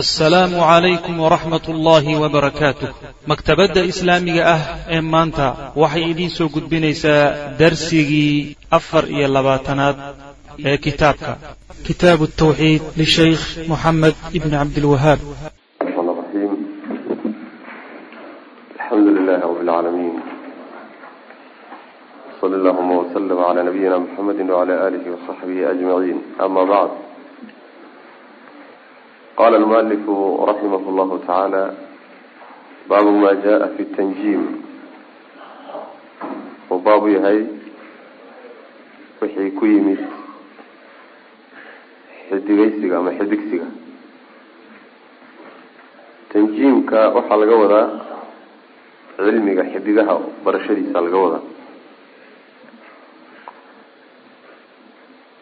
asalaamu calaykum waraxmat ullaahi wabarakaatuh maktabadda islaamiga ah ee maanta waxay idiin soo gudbinaysaa darsigii afar iyo labaatanaad ee kitaabka. Kitaabu tawxiid lishaykh moxamed ibni cabdilwahaab alxamdu lilaahi qala almualifu raximah llahu tacaala baabu ma jaa fi tanjim uu baabu yahay wixii ku yimid xidigeysiga ama xidigsiga tanjiimka waxaa laga wadaa cilmiga xidigaha barashadiisa laga wadaa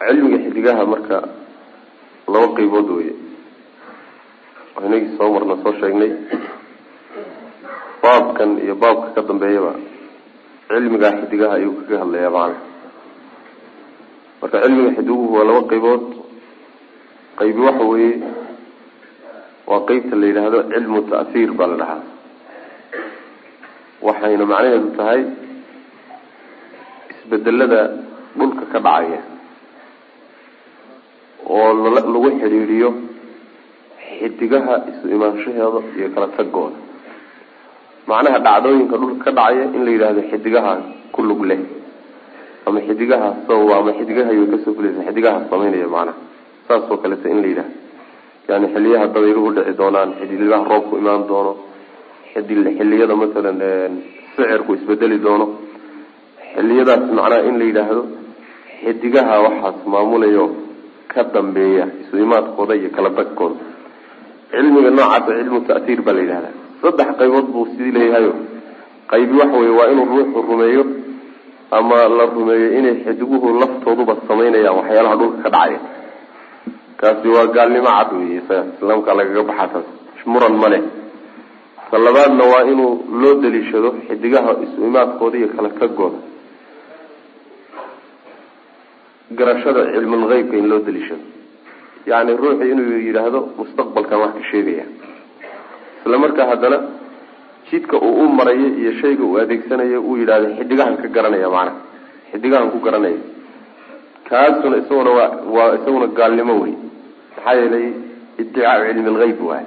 cilmiga xidigaha marka laba qeybood weye inagii soo marna soo sheegnay. Baabkan iyo baabka ka dambeeyaba cilmigaa xidigaha ayuu kaga hadlayaa macana marka cilmiga xidiguhu waa laba qeybood qeybi waxa weeye waa qeybta la yidhaahdo cilmu ta'hiir baa la dhahaa. Waxayna macnaheedu tahay isbedelada dhulka ka dhacaya oo lagu xidhiidhiyo xidigaha isu imaanshaheeda iyo kala tagooda. Macnaha dhacdooyinka dhulka ka dhacaya in la yidhaahdo xidigaha ku lug leh. Ama xidigaha sababa ama xidigaha way ka soo fulaysa xidigaha sameynaya macnaha. Saas oo kaleta in la yidhahdo yani xiliyaha dabayluhu dhici doonaan xiliyaha roobku imaan doono xiliyada masalan sicirku isbedeli doono. Xiliyadaas macnaha in la yidhaahdo xidigaha waxaas maamulayo ka dambeeya isu imaadkooda iyo kala tagkooda cilmiga noocaasa cilmu ta'hiir baa la yidhahda saddex qaybood buu sidii leeyahayo qaybi waxa weye waa inuu ruuxu rumeeyo ama la rumeeyo inay xidiguhu laftooduba samaynayaan waxyaalaha dhulka ka dhacaya. Kaasi waa gaalnimo cad wey islaamka lagaga baxaa taas muran ma leh. Ta labaadna waa inuu loo daliishado xidigaha isu imaadkooda iyo kala tagooda. Garashada cilmulgeybka in loo daliishado yacni ruuxi inuu yidhaahdo mustaqbalkan wax ka sheegaya. Isla markaa haddana jidka uu u marayo iyo shayga uu adeegsanayo uu yidhahdo xidigahan ka garanaya macnaha xidigahan ku garanaya. Kaasuna isaguna waa waa isaguna gaalnimo wey. Maxaa yeelay iddicaau cilmi algeyb waay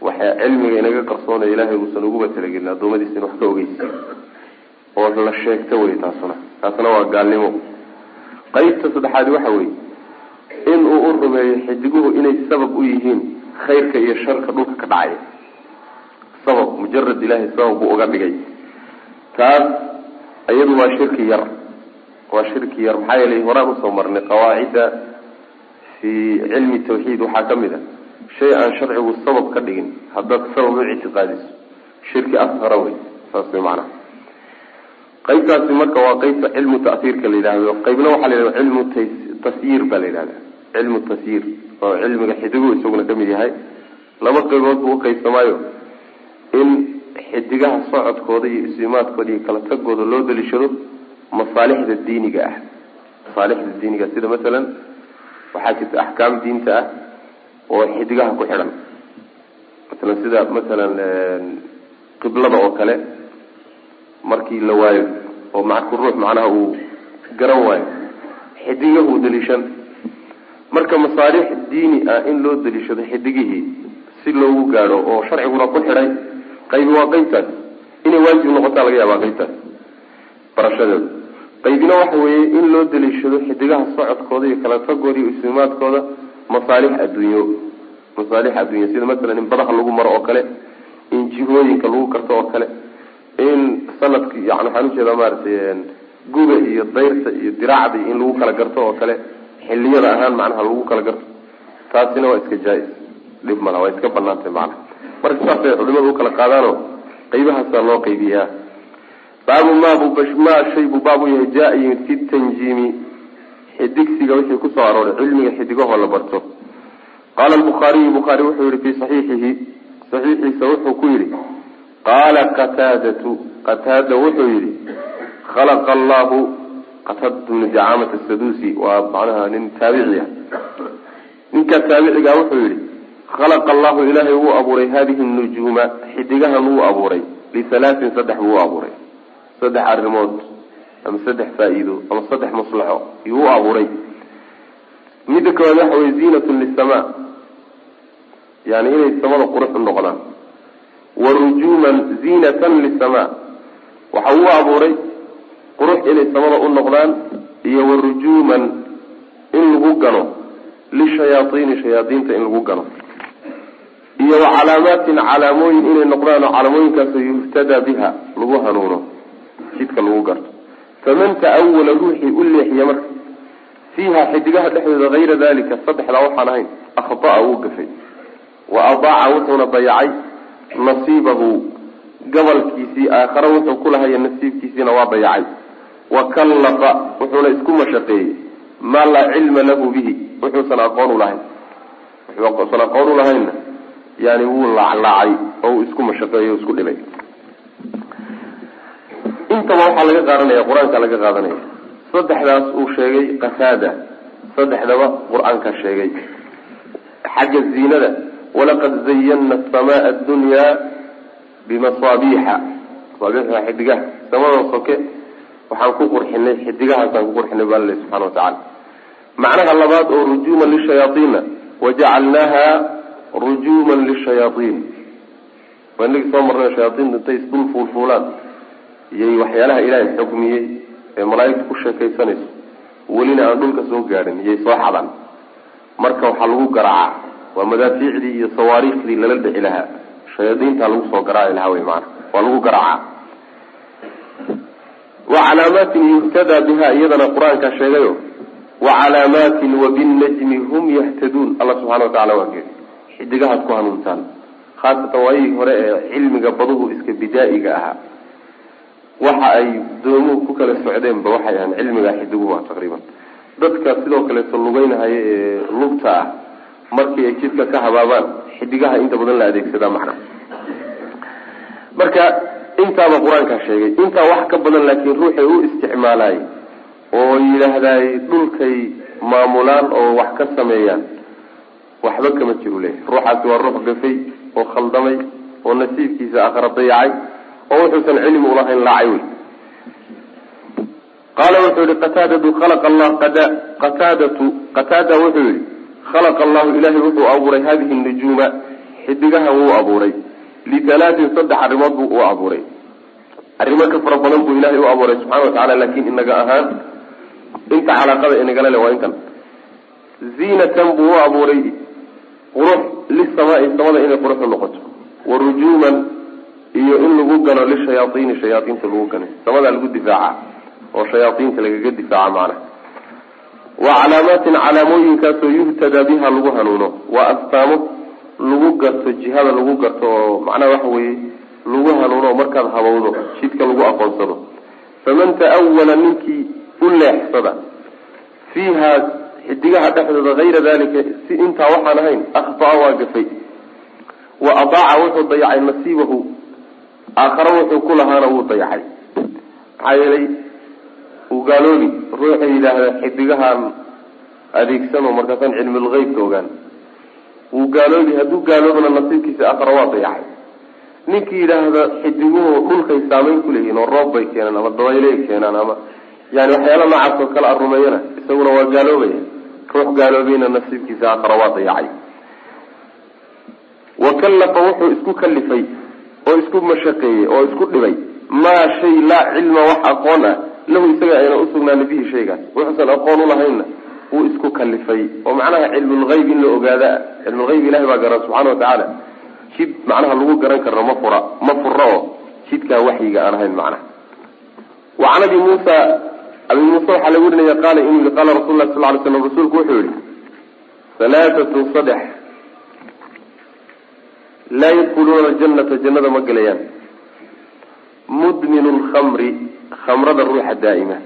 waxa cilmiga inaga qarsoonaya ilaahay uusan uguba talagelin adoomadiisa in wax ka ogeysiiyo oo la sheegto wey taasuna. Taasna waa gaalnimo. Qeybta saddexaadi waxa weye in uu u rumeeyo xidiguhu inay sabab u yihiin khayrka iyo sharka dhulka ka dhacaya sabab mujarad ilaahay sabab buu uga dhigay. Taas iyadu waa shirki yar. Waa shirki yar. Maxaa yeelay horaan u soo marnay qawaacidda fi cilmi tawxiid waxaa ka mid a. Shay aan sharcigu sabab ka dhigin haddaad sabab u ictiqaadiso. Shirki ashara wey saas way macanaha qeybtaasi marka waa qeybta cilmu ta'hiirka la yidhahdo qeybna waxaa la yidhahda cilmu tasyiir baa la yidhahda cilmu tasyiir oo cilmiga xidigu isaguna ka mid yahay laba qeybood buu uqeybsamaayo in xidigaha socodkooda iyo isimaadkooda iyo kala tagooda loo daliishado masaalixda diiniga ah. Masaalixda diiniga sida masalan waxaa jirta axkaam diinta ah oo xidigaha ku xidhan masalan sida masalan qiblada oo kale markii la waayo oo maku ruux macnaha uu garan waayo xidigahu daliishan marka masaalix diini ah in loo daliishado xidigihii si loogu gaadho oo sharciguna ku xidhay qaybi waa qeybtaas inay waajib noqotaa laga yaabaa qeybtaas barashadeeda qaybina waxa weeye in loo daliishado xidigaha socodkooda iyo kala tagooda iyo islimaadkooda masaalix adduunyo. Masaalix adduunyo sida masalan in badaha lagu maro oo kale in jihooyinka lagu karto oo kale in sanadka yani waxaan u jeedaa maaragtay guga iyo dayrta iyo diraacda in lagu kala garto oo kale xiliyada ahaan macnaha lagu kala garto. Taasina waa iska jaa-is. Dhib mala waa iska banaantay macnaha. Marka saasay culimadu u kala qaadaano qaybahaasa loo qaybiyaa. Baabu mma shay buu baab yahay jaa yimid fi tanjiimi. Xidigsiga wixii ku soo arooray cilmiga xidigahoo la barto. Qaala lbukhaariyu bukhaari wuxuu yihi fi saxiixihi saxiixiisa wuxuu ku yihi qaala qataadatu. Qataada wuxuu yihi khalaqa allahu qataada bnu jacaamata sadusi waa macnaha nin taabici ah. Ninka taabiciga wuxuu yihi khalaqa allahu ilaahay wuu abuuray hadihi nujuuma xidigahan wuu abuuray lihalaatin saddex buu u abuuray. Saddex arrimood ama saddex faa-iido ama saddex maslaxo yuu u abuuray. Midda koowaad waxa weye ziinatun lisamaa yani inay samada qurux u noqdaan. Wa rujuuman ziinatan lisamaa waxa uu abuuray qurux inay samada u noqdaan iyo wa rujuuman in lagu gano lishayaaiini shayaadiinta in lagu gano iyo wa calaamaatin calaamooyin inay noqdaan oo calaamooyinkaasoo yuhtadaa biha lagu hanuuno jidka lagu garto. Faman ta'awala ruuxii u leexiya marka fiiha xidigaha dhexdooda hayra dalika saddexdaa waxaan ahayn akhtaa wuu gafay. Wa adaaca wuxuuna dayacay nasiibahu gabalkiisii aakhare wuxuu ku lahaya nasiibkiisiina waa dayacay wa kallafa wuxuuna isku mashaqeeyey. Maa laa cilma lahu bihi. Wuxuusan aqoon u lahayn. Wuxuusan aqoon u lahaynna yani wuu laaclaacay oo uu isku mashaqeeyey o isku dhibay. Intaba waxaa laga qaadanaya qur'aanka laga qaadanaya. Saddexdaas uu sheegay qataada saddexdaba qur'aanka sheegay. Xagga ziinada walaqad zayana asamaa addunyaa bimasaabiixa. Masaabiixda xidigaha. Samada soke waxaan ku qurxinay xidigahaasaan ku qurxinay baa lale subxana wa tacala macnaha labaad oo rujuuman lishayaaiina wajacalnaaha rujuuman lishayaaiin waa inagii soo marnay shayaaiinta intay isdul fuulfuulaan. Iyay waxyaalaha ilaahay xugmiyey ee malaaigta ku sheekaysanayso. Welina aan dhulka soo gaadhin iyay soo xadaan. Marka waxaa lagu garaacaa. Waa madaafiicdii iyo sawaariikhdii lala dhici lahaa. Shayaadiintaa lagu soo garaaci lahaa wey maana waa lagu garaacaa wa calaamaatin yuhtadaa biha iyadana qur'aankaa sheegayo. Wa calaamaatin wabinajmi hum yahtaduun. Alla subxana wa tacala waa geedi. Xidigahaad ku hanuuntaan. Khaasatan waayihii hore ee cilmiga baduhu iska bidaa'iga ahaa. Waxa ay doomuhu ku kala socdeenba waxay ahaan cilmigaa xidiguhu ah taqriiban. Dadka sidoo kaleeto lugeynahaya ee lugta ah markii ay jidka ka habaabaan xidigaha inta badan la adeegsadaa macna marka intaaba qur'aankaa sheegay. Intaa wax ka badan laakiin ruuxay u isticmaalaay oo yidhaahdaay dhulkay maamulaan oo wax ka sameeyaan waxba kama jiru leeyahy ruuxaasi waa ruux gafay oo khaldamay oo nasiibkiisa aakhara dayacay oo wuxuusan cilmi ulahayn laacay wey. Qaala wuxuu yihi qataadatu khalaqa allah qataadatu qataada wuxuu yihi khalaqa allahu ilahay wuxuu abuuray hadihi nujuuma xidigahan wuu abuuray litalaatin saddex arrimood buu u abuuray arrimo ka fara badan buu ilahay u abuuray subxana wa tacala laakin inaga ahaan inta calaaqada inagala le waa intan ziinatan buu u abuuray qurux lisamaai samada inay qurux u noqoto wa rujuuman iyo in lagu gano lishayaaiini shayaaiinta lagu gano samadaa lagu difaaca oo shayaaiinta lagaga difaaca macnaha wa calaamaatin calaamooyinkaasoo yuhtadaa biha lagu hanuuno waa astaamo lagu garto jihada lagu garto oo macnaha waxa weeye lagu hanuuno markaad habowdo jidka lagu aqoonsado. Faman ta'awala ninkii u leexsada. Fiiha xidigaha dhexdooda hayra dalika si intaa waxaan ahayn akhtaa waa gafay. Wa adaaca wuxuu dayacay nasiibahu. Aakhare wuxuu ku lahaana wuu dayacay. Maxaa yeelay uu gaaloobi ruuxa yidhaahda xidigahaan adeegsano markaasaan cilmulgeybka ogaan wuu gaaloobi hadduu gaaloobana nasiibkiisa aakhare waa dayacay ninkii yidhaahda xidiguhu dhulkay saameyn kuleeyihin oo roob bay keenaan ama dabayley keenaan ama yani waxyaala noocaas oo kale a isaguna waa gaaloobaya ruux gaaloobayna nasiibkiisa aakhare waa dayacay wa kallafa wuxuu isku kalifay oo isku mashaqeeyey oo isku dhibay. Maa shay laa cilma wax aqoon ah. Lahu isaga ayna usugnaani bihi shaygaas. Wuxuusan aqoon ulahaynna wuu isku kalifay oo macnaha cilmulgeyb in la ogaada cilmulgeyb ilahay baa garan subxana watacaala jid macnaha lagu garan karno ma fura ma fura oo jidkaa waxyiga aan ahayn macnaha. Wa abi muusa abi muuse waxaa laga warinaya qaala inuu yihi qaala rasul lah sal ly slam rasuulku wuxuu yihi halaatatun saddex laa yadkhuluuna aljanata jannada ma gelayaan. Mudminu lkhamri khamrada ruuxa daa'ima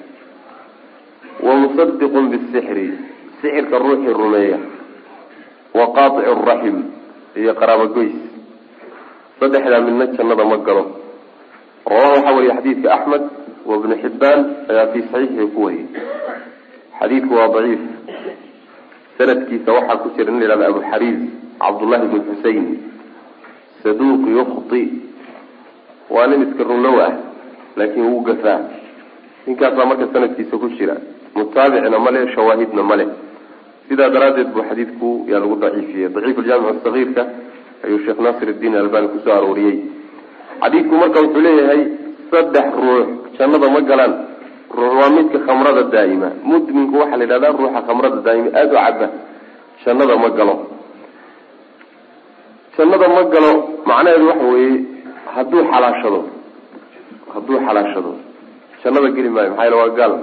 wa musadiqun bisixri sixirka ruuxii rumeeya wa qaaticu raxim iyo qaraabogoys saddexdaa midna jannada ma galo rawaha waxaa wariye xadiidka axmed wa ibnu xibbaan ayaa fii saxiixihi ku wariyey xadiidku waa daciif sanadkiisa waxaa ku jira nin la yihahda abu xariis cabdullahi bn xusein saduuq yukti waa nin iska runlow ah laakiin wuu gafaa ninkaasaa marka sanadkiisa ku jira mutaabicna male shawaahidna male sidaa daraaddeed buu xadiidku yaa lagu daciifiyey. Daciifuljamic sagiirka ayuu sheekh naasir iddiin albani ku soo arooriyey. Xadiidku marka wuxuu leeyahay saddex ruux. Jannada ma galaan. Ruux waa midka khamrada daa'ima. Mudminku waxaa la yidhahdaa ruuxa khamrada daa'ima aada u caba jannada ma galo. Jannada ma galo macnaheedu waxa weeye hadduu xalaashado. Hadduu xalaashado. Jannada geli maayo maxaa yale waa gaal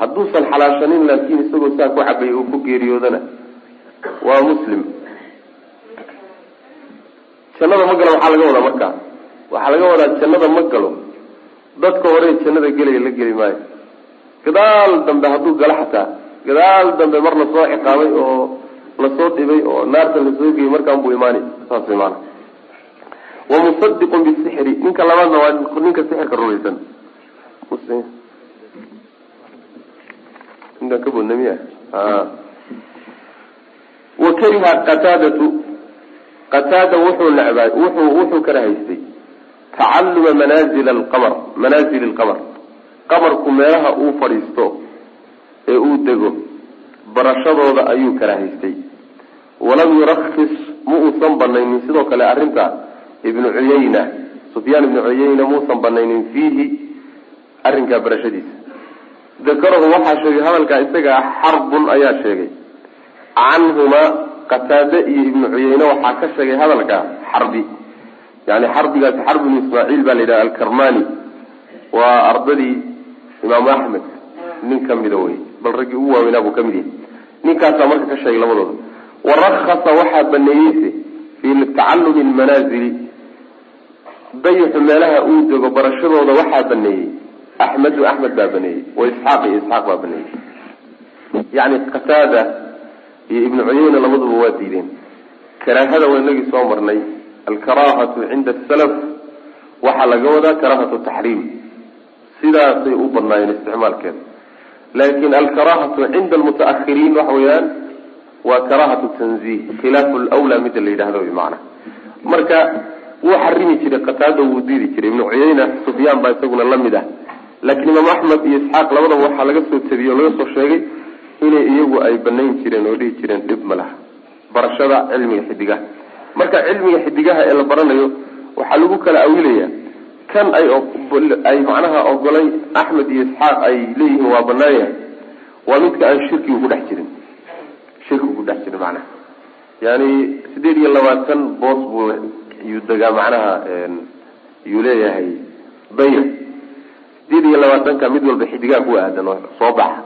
hadduusan xalaashanin laakiin isagoo saa ku cabay uu ku geeriyoodana. Waa muslim. Jannada ma galo maxaa laga wadaa marka. Waxaa laga wadaa jannada ma galo. Dadka hore jannada gelaya la geli maayo. Gadaal dambe hadduu galo xataa. Gadaal dambe mar la soo ciqaabay oo la soo dhibay oo naarta la soo geyay markaan buu imaanay. Saas way maana wamusadiqun bisixri ninka labaadna waa ninka sixirka rumaysan intaan ka bodna miya? Wa kariha qataadatu? Qataada wuxuu necbaay wuxuu wuxuu kala haystay. Tacalluma manaazil alqamar manaazili alqamar. Qamarku meelaha uu fadhiisto ee uu dego barashadooda ayuu kala haystay. Walam yurakis ma uusan banaynin sidoo kale arrintaa ibnu cuyayna sufyaan ibnu cuyayna muusan banaynin fiihi arrinkaa barashadiisa dakarahu waxaa sheegay hadalkaa isaga ah xarbun ayaa sheegay. Canhumaa qataade iyo ibnu cuyayne waxaa ka sheegay hadalkaa xarbi yani xarbigaasi xarb ibnu ismaaciil baa la yidhaha alkarmani. Waa ardadii imaamu axmed nin kamida wey. Bal raggii ugu waaweynaa buu ka mid yahay. Ninkaasaa marka ka sheegay labadooda. Warakasa waxaa baneeyeyse fii tacallumi lmanaazili dayixu meelaha uu dego barashadooda waxaa baneeyey axmedu axmed baa baneeyey wa isxaaq iyo isxaaq baa baneeyey yani qataada iyo ibnu cuyeyna labaduba waa diideen karaahada waa inagii soo marnay alkaraahatu cinda asalaf waxaa laga wadaa karaahatu taxriim sidaasay u badnaayeen isticmaalkeeda laakin alkaraahatu cinda almutaahiriin waxa weeyaan waa karaahatu tanzih khilaafu lwlaa mida la yidhahdo wy maana marka wuu xarimi jiray qataada wuu diidi jiray ibnu cuyeyna sufyaan baa isaguna la mid ah laakiin imaam axmed iyo isxaaq labadaba waxaa laga soo tabiyey oo laga soo sheegay inay iyagu ay banayn jireen oo dhihi jireen dhib ma laha. Barashada cilmiga xidigaha marka cilmiga xidigaha ee la baranayo waxaa lagu kala awilaya kan ay ay macnaha ogolay axmed iyo isxaaq ay leeyihiin waa banaan yahay waa midka aan shirkigu ku dhex jirin. Shirkigu ku dhex jirin macnaha. Yani sideed iyo labaatan boos buu yuu degaa macnaha yuu leeyahay dayr sideed iyo labaatanka mid walba xidigaha ku aadan oo soo baxa.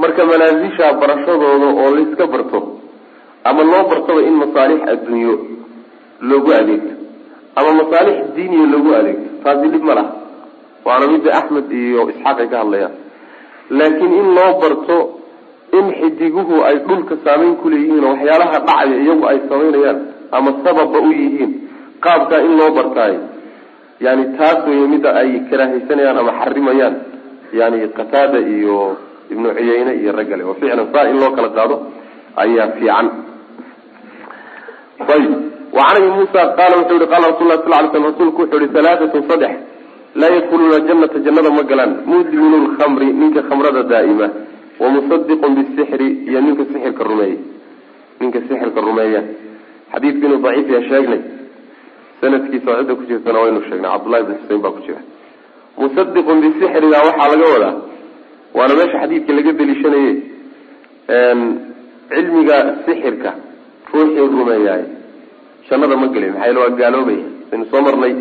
Marka manaasisha barashadooda oo layska barto ama loo bartaba in masaalix adduunyo loogu adeegto ama masaalix diiniya loogu adeegto taasi dhib ma laha. Waana midda axmed iyo isxaaq ay ka hadlayaan. Laakiin in loo barto in xidiguhu ay dhulka saameyn kuleeyihiin oo waxyaalaha dhacaya iyagu ay samaynayaan ama sababba u yihiin qaabkaa in loo bartaayo yani taas wey midda ay karaahaysanayaan ama xarimayaan yani qataada iyo ibnu cuyeyne iyo raggale oo ficlan saa in loo kala qaado ayaa fiican. Ayb wacan abi muusa qaala wuxuu yihi qala rasul lah sal ly slam rasuulku wuxuu yihi halaatatun saddex laa yadkhuluuna janata jannada ma galaan. Mudminu lkhamri ninka khamrada daa'ima. Wamusadiqun bisixri iyo ninka sixirka rumeeya. Ninka sixirka rumeeya. Xadiidku inuu daciif yaha sheegnay sanadkiisa oo cidda ku jirtana waynu sheegnay cabdullahi bn xusein baa ku jira. Musadiqun bisixriga waxaa laga wadaa. Waana meesha xadiidka laga deliishanaye cilmiga sixirka ruuxii rumeeyaay jannada ma gelin maxaa yale waa gaaloobaya saynu soo marnay.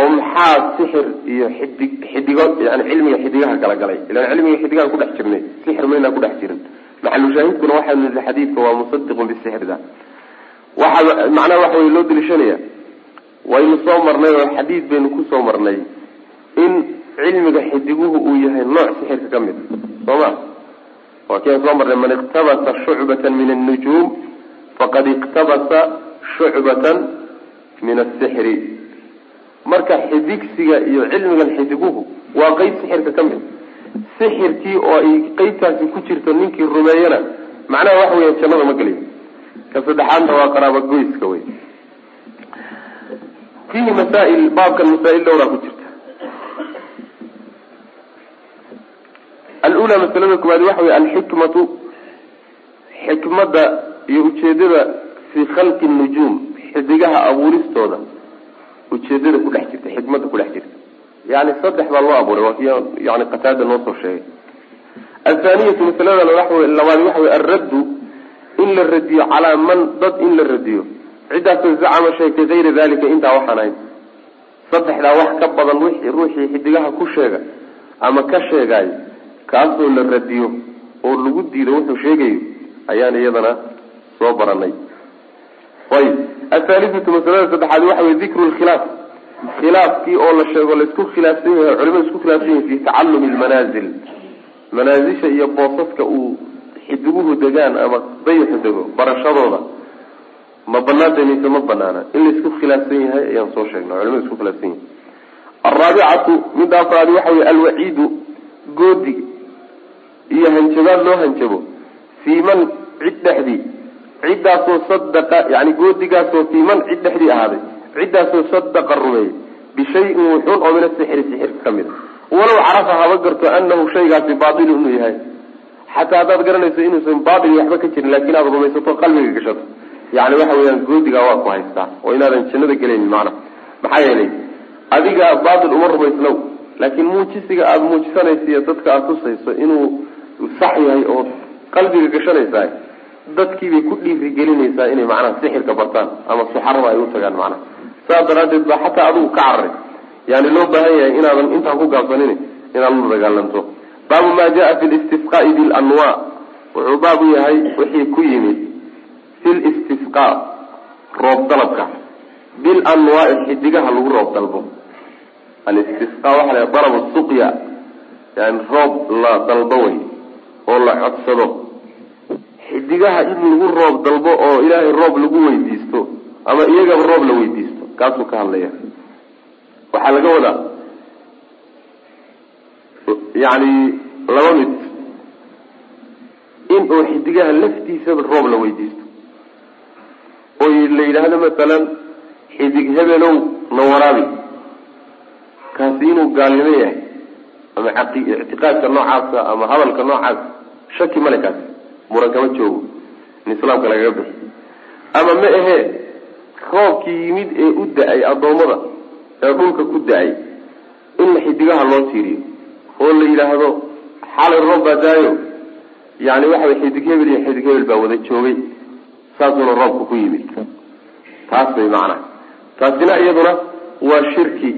Oo maxaa sixir iyo xidig xidigo yani cilmiga xidigaha kala galay. Ilan cilmiga xidigaha kudhex jirnay. Sixir maynaa kudhex jirin. Maxalushaahidkuna waxaynu nihi xadiidka waa musadiqun bisixrida waxa macnaha waxa wey loo deliishanaya. Waynu soo marnay oo xadiid baynu ku soo marnay in cilmiga xidiguhu uu yahay nooc sixirka ka mid. Soo ma? Waa kian soo marnay man iqtabasa shucbatan min annujuum faqad iqtabasa shucbatan min asixri marka xidigsiga iyo cilmigan xidiguhu waa qeyb sixirka ka mid. Sixirkii oo ay qeybtaasi ku jirto ninkii rumeeyana macnaha waxa weya jannada ma geliyo ka saddexaadna waa qaraaba goyska wey fiihi masaail baabkan masaa-il dhowraa ku jirta. Alula masalada koowaad waxa wey alxikmatu xikmadda iyo ujeedada fii khalqi nujuum xidigaha abuuristooda ujeedada ku dhex jirta xikmadda ku dhex jirta. Yani saddex baa loo abuuray waa ki yani qataada noo soo sheegay. Athaaniyatu masalada labaad waxa wey alraddu in la radiyo calaa man dad in la radiyo. Ciddaasoo zacama sheegtay kayra dalika intaa waxaan ahayn. Saddexdaa wax ka badan wixii ruuxii xidigaha ku sheega ama ka sheegaayo kaasoo la radiyo oo lagu diido wuxuu sheegayo ayaan iyadana soo baranay ayib. Athaalithatu masalada saddexaad waxa wey dikru lkhilaaf khilaafkii oo la sheego la isku khilaafsan yahay culimadu isku khilaafsan yahay fi tacallumi lmanaazil manaazisha iyo boosaska uu xidiguhu degaan ama dayaxu dego barashadooda ma banaanta mise ma banaana in la isku khilaafsan yahay ayaan soo sheegnay culimadu isku khilaafsan yahay. Alraabicatu midda afraadi waxa wey alwaciidu goodi iyo hanjabaad loo hanjabo fii man cid dhexdii ciddaasoo sadaqa yani goodigaasoo fii man cid dhexdii ahaaday ciddaasoo sadaqa rumeeyey bishayin wuxuun oo min asixri sixirka ka mid a walow carafa haba garto anahu shaygaasi baatilu inuu yahay xataa haddaad garanayso inuusan baatil waxba ka jirin laakin aad rumaysato qalbiga gashato. Yani waxa weeyaan goodigaa waa ku haystaa oo inaadan jannada gelaynin macna. Maxaa yeelay adiga baatil uma rumaysnow. Laakiin muujisiga aada muujisanaysa dadka aada tusayso inuu sax yahay oo qalbiga gashanaysaa dadkiibay ku dhiirigelinaysaa inay macnaha sixirka bartaan ama suxarada ay u tagaan macnaha saas daraadeed baa xataa adigu ka cararay yani loo baahan yahay inaadan intaan ku gaabsanin inaad la dagaalanto baabu ma jaa fi listisqaai bilanwa wuxuu baabu yahay wixii ku yimid fi listisqa roob dalabka. Bilanwaai xidigaha lagu roob dalbo. Alistisqa waxa la dalab suqya yani roob la dalbo wey oo la codsado. Xidigaha in lagu roob dalbo oo ilaahay roob lagu weydiisto ama iyagaba roob la weydiisto kaasuu ka hadlaya waxaa laga wadaa yani laba mid in oo xidigaha laftiisaba roob la weydiisto. oo la yidhaahdo masalan xidig hebelow na waraabi kaasi inuu gaalnimo yahay ama ictiqaadka noocaasa ama hadalka noocaas shaki male kaasi. Muran kama joogo in islaamka lagaga bixi. Ama ma ahee roobkii yimid ee u da'ay addoommada ee dhulka ku da'ay in xidigaha loo tiiriyo oo la yidhaahdo xalay roob baa daayo. Yani waxa way xidig hebel iyo xidig hebel baa wada joogay. Saasuuna roobka ku yimid. Taas bay macnaha taasina iyaduna waa shirki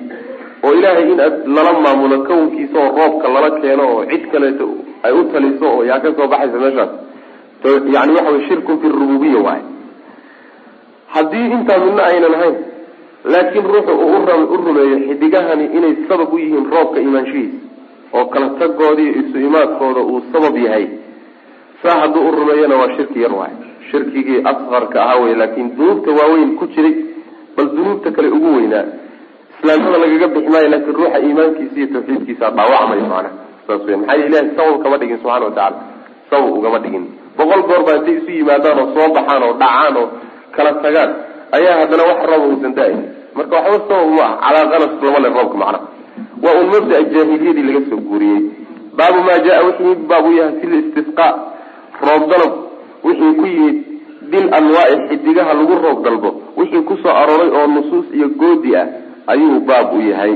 oo ilaahay in aad lala maamulo kownkiisa oo roobka lala keeno oo cid kaleeto ay u taliso oo yaa ka soo baxaysa meeshaas. Yani waxa way shirkun fi rububiya waay haddii intaa midna aynan ahayn laakiin ruuxu uu u rumeeyo xidigahani inay sabab u yihiin roobka imaanshihiisa oo kala tagoodii isu imaadkooda uu sabab yahay saa hadduu u rumeeyana waa shirki yar waay. Shirkigii asqarka ahaa wey laakiin dunuubta waaweyn ku jiray bal dunuubta kale ugu weynaa. Islaamnimada lagaga bixi maayo laakiin ruuxa iimaankiisa iyo tawxiidkiisa dhaawacmayo macnaha saas wey maxaa ilahay sabab kama dhigin subxana watacala sabab ugama dhigin. Boqol goor baa intay isu yimaadaan oo soo baxaan oo dhacaan oo kala tagaan ayaa haddana wax rooba uusan da'ayn marka waxba sabab ma ah calaaqanas lama le roobka macnaha waa un mabdaa jaahiliyadii laga soo guuriyey. Baabu maa jaa wixii baab u yahay fi listisqa roob dalab wixii ku yimid bil anwaai xidigaha lagu roob dalbo. Wixii ku soo arooray oo nusuus iyo goodi ah ayuu baab u yahay.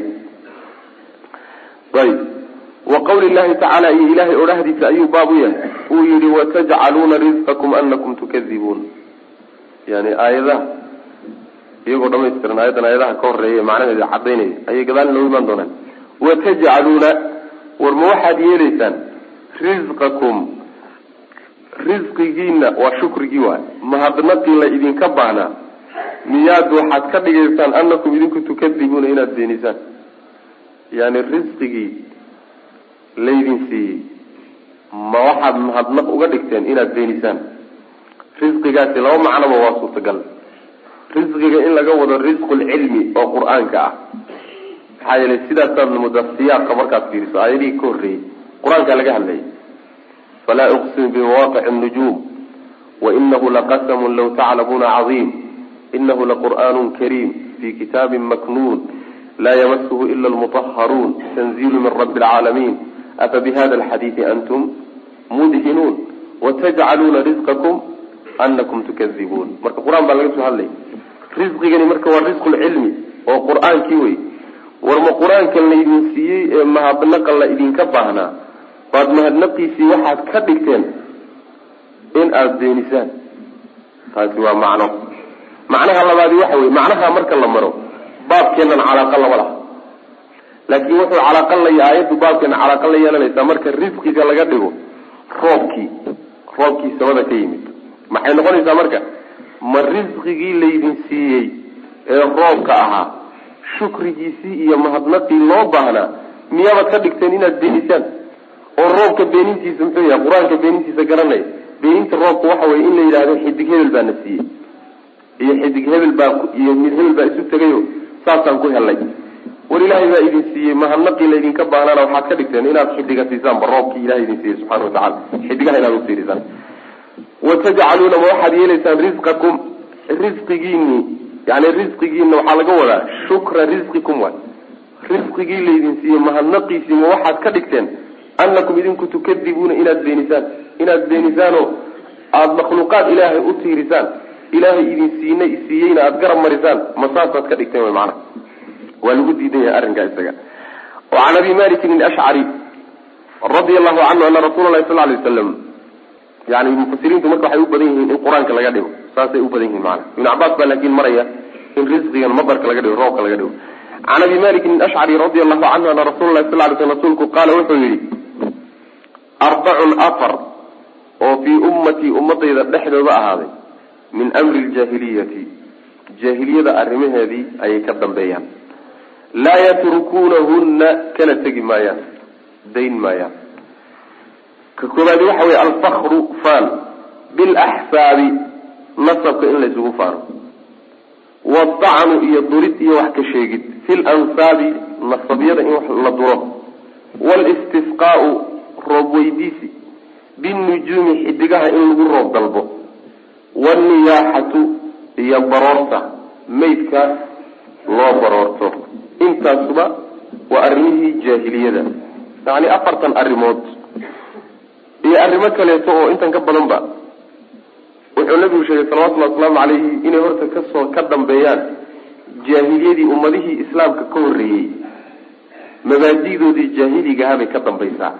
Ayb wa qawli llahi tacaala iyo ilahay odhahdiisa ayuu baab u yahay. Uu yihi watajcaluuna risqakum anakum tukadibuun yani aayadaha iyagoo dhamaystiran aayadan aayadaha ka horreeya macnaheeda cadaynaya ayay gadaal inoogu imaan doonaan watajcaluuna war ma waxaad yeelaysaan risqakum risqigiina waa shukrigii waay. Mahadnaqii la idinka baahnaa miyaad waxaad ka dhigaysaan anakum idinku tukadibuuna inaad beenisaan yani risqigii laydin siiyey. Ma waxaad mahadnaq uga dhigteen inaad beenisaan risqigaasi laba macnoba waa suurtagal risqiga in laga wado risqulcilmi oo qur'aanka ah. Maxaa yeelay sidaasaad moodaa siyaaqa markaad fiiriso aayadihii ka horreeyey qur'aankaa laga hadlayay falaa uqsimu bimawaqici nujuum wainahu laqasamun law taclamuuna cadiim inahu laqur'aanu kariim fi kitaabin maknuun laa yamasuhu ila lmutahharuun tanziilu min rabbi alcaalamiin afa bihada alxadiidi antum mudhinuun watajcaluuna risqakum anakum tukadibuun marka qur'aan baa laga soo hadlaya risqigani marka waa risqu lcilmi oo qur'aankii wey war ma qur'aankan laydin siiyey ee mahadnaqan la idinka baahnaa? Baad mahadnaqiisii waxaad ka dhigteen in aada beenisaan taasi waa macno. Macnaha labaadi waxa wey macnaha marka la maro baabkeennan calaaqa lama laha. Laakiin wuxuu calaaqa la aayaddu baabkeena calaaqa la yeelanaysaa marka risqiga laga dhigo roobkii roobkii samada ka yimid. Maxay noqonaysaa marka ma risqigii laydin siiyey ee roobka ahaa. Shukrigiisii iyo mahadnaqii loo baahnaa miyaabad ka dhigteen inaad beenisaan? Oo roobka beenintiisa muxuu yahay qur'aanka beenintiisa garanaya beeninta roobka waxa weye in la yidhahdo xidig hebel baa na siiyey. Iyo xidig hebel baa iyo mid hebel baa isu tegayo saasaan ku helay war ilaahay baa idin siiyey mahadnaqii laydinka baahnaana waxaad ka dhigteen inaad xidiga siisaanba roobkii ilahay idin siiyey subxana watacala xidigaha inaad ufiirisaan watajcaluuna ma waxaad yeelaysaan risqakum risqigiini yani risqigiina waxaa laga wadaa shukra risqikum waay risqigii laydin siiyey mahadnaqiisii ma waxaad ka dhigteen anakum idinku tukadibuuna inaad beenisaan inaad beenisaanoo aada makhluuqaad ilaahay u tiirisaan ilaahay idin siina siiyeyna aada garab marisaan ma saasaad ka dhigteen wy macana waa lagu diidan yahay arrinkaa isaga o can abi malikin alashcari radia allahu canhu ana rasuula lahi sal lay waslam yani mufasiriintu marka waxay u badan yihiin in qur'aanka laga dhigo saasay u badan yihiin maana ibn cabaas baa laakin maraya in risqigan madarka laga dhigo roobka laga dhigo. Can abi malikin alashcari radia allahu canhu ana rasula lahi sal lay sl rasuulku qaala wuxuu yihi arbacun afar oo fii ummatii ummadayda dhexdooda ahaaday min amri ljaahiliyati jaahiliyada arrimaheedii ayay ka dambeeyaan. Laa yatrukuunahunna kana tegi maayaan dayn maayaan ka koobaadi waxa weye alfakru faan bilaxsaabi nasabka in laysugu faano wadacnu iyo durid iyo wax ka sheegid fi lansaabi nasabyada in wax la duro. Walistisqaau roob weydiisi binujuumi xidigaha in lagu roob dalbo. Wanniyaaxatu iyo baroorta maydka loo baroorto. Intaasuba waa arrimihii jaahiliyada. Yacni afartan arrimood iyo arrimo kaleeto oo intan ka badan ba wuxuu nabigu sheegay salawatullahi wasalaamu calayhi inay horta ka soo ka dambeeyaan jaahiliyadii ummadihii islaamka ka horreeyey. Mabaadi'doodii jaahiligaha bay ka dambaysaa.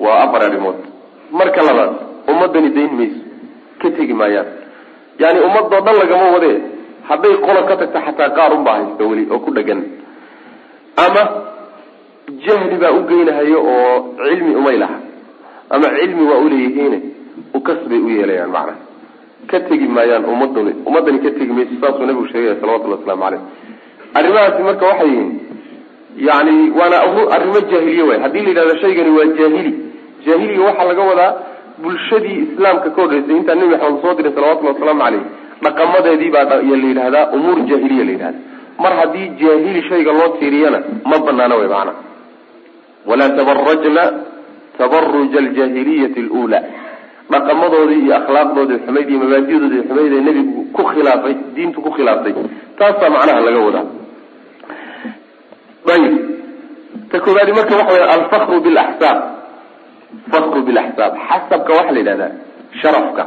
Waa afar arrimood. Marka labaad ummadani dayn mayso ka tegi maayaan. Yani ummadoo dhan lagama wadee hadday qola ka tagta xataa qaar unbaa haysta weli oo ku dhegan. Ama jahli baa u geynahayo oo cilmi umay laha ama cilmi waa uleeyihiine ukas bay u yeelayaan macnaha ka tegi maayaan ummadani ummadani ka tegi mayso saasuu nabigu sheegaya salawatullhi waslamu caleyh arrimahaasi marka waxay yihiin yani waana arrimo jaahiliye waay. Haddii la yidhahdo shaygani waa jaahili jaahiliga waxaa laga wadaa bulshadii islaamka ka horreysay. Intaa nebi maxamed soo diray salawatullahi wasalaamu caleyh dhaqamadeedii baa la yidhahdaa umuur jaahiliya la yidhahda. Mar haddii jaahili shayga loo tiiriyana ma banaana way macana walaa tabarajna tabaruja aljaahiliyati alula dhaqamadoodii iyo akhlaaqdoodii xumayd iyo mabaadidoodii xumayd ee nebigu ku khilaafay diintu ku khilaaftay taasaa macnaha laga wadaa. Ayib ta koobaadi marka waxa wey alfakru bilaxsaab fakru bilaxsaab xasabka waxaa la yidhahdaa sharafka.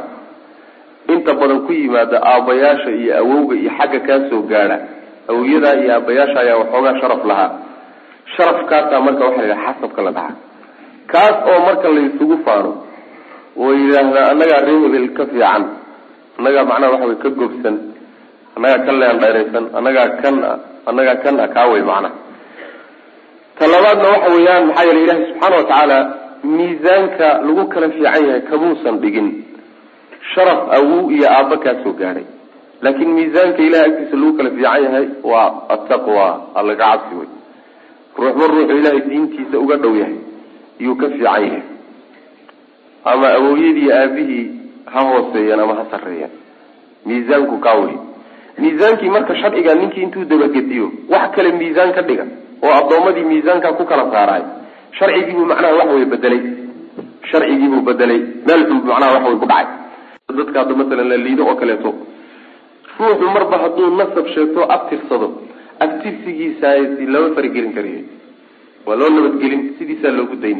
Inta badan ku yimaada aabbayaasha iyo awowga iyo xagga kaa soo gaadha. Awowyadaa iyo aabbayaasha ayaa waxoogaa sharaf lahaa. Sharafkaasaa marka waxa la yidhaha xasabka la dhahaa kaas oo marka laysugu faano oo yidhaahdaa annagaa ree hebel ka fiican annagaa macnaha waxa wey ka gobsan annagaa ka leendhayraysan annagaa kan a annagaa kan a kaawey macnaha. Talabaadna waxa weeyaan maxaa yeele ilahi subxaana watacaala miisaanka lagu kala fiican yahay kamuusan dhigin sharaf awow iyo aabba kaa soo gaadhay laakiin miisaanka ilahay agtiisa lagu kala fiican yahay waa ataqwa allaga cabsi wey ruux mar ruuxu ilaahay diintiisa uga dhow yahay iyuu ka fiican yahay. Ama awowyadii aabihii ha hooseeyeen ama ha sarreeyeen miisaanku kaa wey miisaankii marka sharciga ninkii intuu dabagediyo wax kale miisaan ka dhiga oo addoommadii miisaankaa ku kala saaraay. Sharcigiibuu macnaha waxa wey bedelay. Sharcigiibuu bedelay. Meel xun macnaha waxa wey ku dhacay. Dadka hadda masalan la liido oo kaleeto ruuxu marba hadduu nasab sheegto abtirsado abtirsigiisaasi lama faragelin karayo waa loo nabadgelin sidiisaa loogu dayn.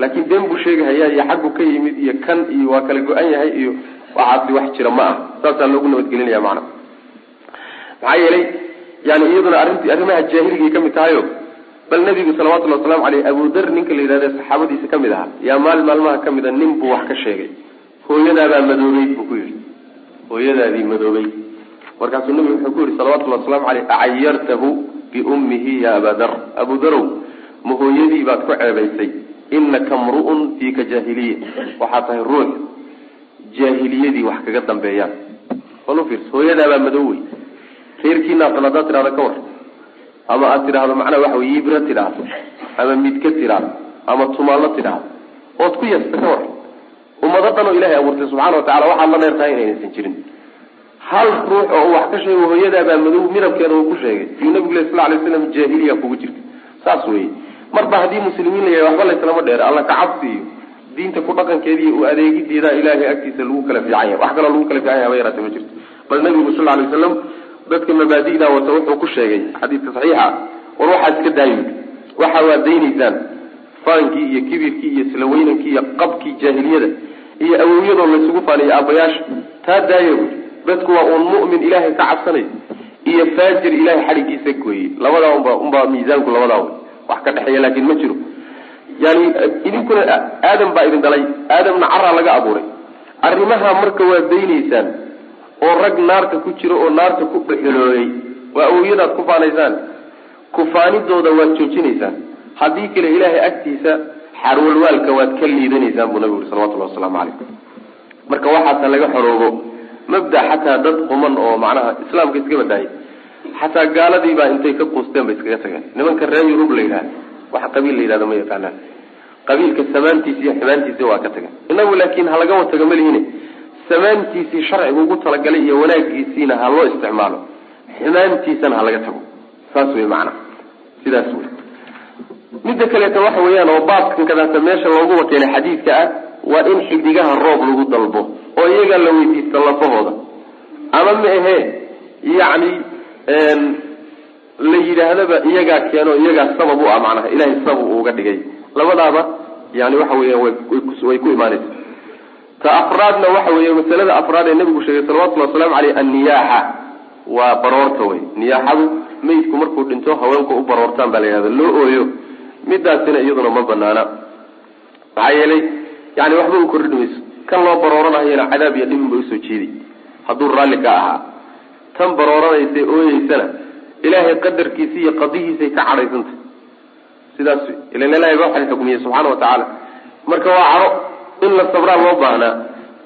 Laakiin been buu sheegahayaa iyo xaggu ka yimid iyo kan iyo waa kala go-an yahay iyo waxaasi wax jira ma ah saasaa loogu nabadgelinaya macana maxaa yeelay yani iyaduna arrinti arrimaha jaahiligai ka mid tahayo bal nabigu salawatullhi waslamu aleyh abudar ninka la yidhahda saxaabadiisa ka mid ahaa yaa maalin maalmaha ka mid nin buu wax ka sheegay. Hooyadaabaa madoobeyd buu ku yidhi. Hooyadaadii madoobey markaasuu nabigu wuxuu ku yihi salawatullhi waslamu aleyh acayartahu biummihi ya abadar abudarow ma hooyadii baad ku ceebaysay inaka mru'un fiika jaahiliya waxaa tahay ruux. Jaahiliyadii wax kaga dambeeyaan. Ufiirsa hooyadaabaa madow wey reerkiina aqal haddaad tidhahdo ka war ama aad tidhaahdo macnaha waxa wey yibra tidhaahdo ama midka tidhaahdo ama tumaallo tidhaahdo ood ku yasta ka war ummado dhan oo ilahay abuurtay subxana wa tacala waxaad la dheer tahay inaysan jirin. Hal ruux oo wax ka sheego hooyadaabaa madow midabkeeda uu ku sheegay. Yuu nabigu leh sal lay slam jaahiliya kugu jirta saas weye marba haddii muslimiin la yahay waxba layslama dheer. Alla ka cabsi diinta ku dhaqankeeda iyo u adeegideeda ilaahay agtiisa lagu kala fiican yahay. Wax kaloo lagu kala fiican yahay haba yaraate ma jirto. Bal nabigu sal lay waslam dadka mabaadi'da wata wuxuu ku sheegay xadiidka saxiixa war waxaad iska daayi waxa waad faankii iyo kibirkii iyo isla weynankii iyo qabkii jaahiliyada iyo awowyadoo laysugu faaniyo aabayaasha taa daaya buy dadku waa uun mu'min ilaahay ka cabsanay iyo faajir ilahay xadhigiisa gooyey. Labadaa unba unbaa miisaanku labadaa wax ka dhexeeya laakin ma jiro. Yani idinkuna aadam baa idin dhalay aadamna caraa laga abuuray. Arrimaha marka waad daynaysaan oo rag naarta ku jiro oo naarta ku dhexelooyay waa awowyadaad ku faanaysaan kufaanidooda waad joojinaysaan. Haddii kale ilaahay agtiisa xarwalwaalka waad ka liidanaysaan buu nabigu uri salawatullahi wasalaamu calaykum marka waxaasa laga xoroobo mabda xataa dad quman oo macnaha islaamka iska badaayay xataa gaaladiibaa intay ka quusteen bay iskaga tageen. Nimanka reer yurub la yidhaha wax qabiil la yidhahda ma yaqaanaan qabiilka samaantiisa iyo xumaantiisa waa ka tageen. Inagu laakiin halaga wataga malihine samaantiisii sharcigu ugu talagalay iyo wanaagiisiina ha loo isticmaalo. Xumaantiisana ha laga tago. Saas wey macnaha sidaas wey midda kaleeta waxa weeyaan oo baabkan kadaata meesha looguba keenay xadiidka ah waa in xidigaha roob lagu dalbo oo iyagaa la weydiista lafahooda. Ama ma ahee yacni la yidhaahdaba iyagaa keeno iyagaa sabab u ah macnaha ilahay sabab uga dhigay. Labadaaba yani waxa weeyaan way ku imaanaysa. Ta afraadna waxa weeye masalada afraad ee nabigu sheegay salawatullhi wasalaamu aleyh anniyaaxa. Waa baroorta wey niyaaxadu meydku markuu dhinto haweenku u baroortaan baa la yidhahda loo ooyo midaasina iyaduna ma banaana maxaa yeelay yani waxba u kordhi mayso kan loo barooranayana cadaab iyo dhibin ba u soo jeeday hadduu raalli ka ahaa tan barooranaysa ooyeysana ilaahay qadarkiisa iyo qadihiisay ka cadhaysantah sidaas wey ilan ilahay ba waxay xukmiyey subxaana wa tacaala. Marka waa cadho in la sabraa loo baahnaa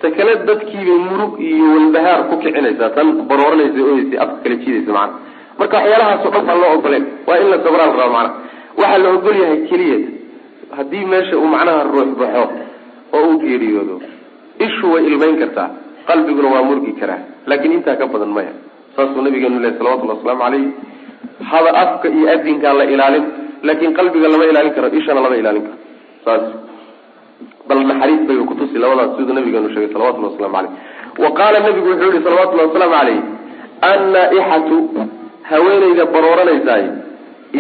ta kale dadkiibay murug iyo walbahaar ku kicinaysaa tan barooranaysa ooyeysa afka kala jiidaysa macana marka waxyaalahaasoo dhan baan loo ogoleen waa in la sabraa la rabaa macana waxaa la ogol yahay keliya haddii meesha uu macnaha ruux baxo oo uu geeriyoodo ishu way ilmayn kartaa qalbiguna waa murgi karaa laakiin intaa ka badan maya saasuu nabigeenu leh salawatullhi wasalaamu caleyh. Hada afka iyo adinkaa la ilaalin laakiin qalbiga lama ilaalin karo ishana lama ilaalin karo. Saas. Bal naxariis bay kutusi labadaas siduu nabigeenu sheegay salawatullahi waslamu caleyh. Wa qaala nabigu wuxuu yihi salawatullahi wasalaamu caleyh annaa-ixatu haweenayda barooranaysaay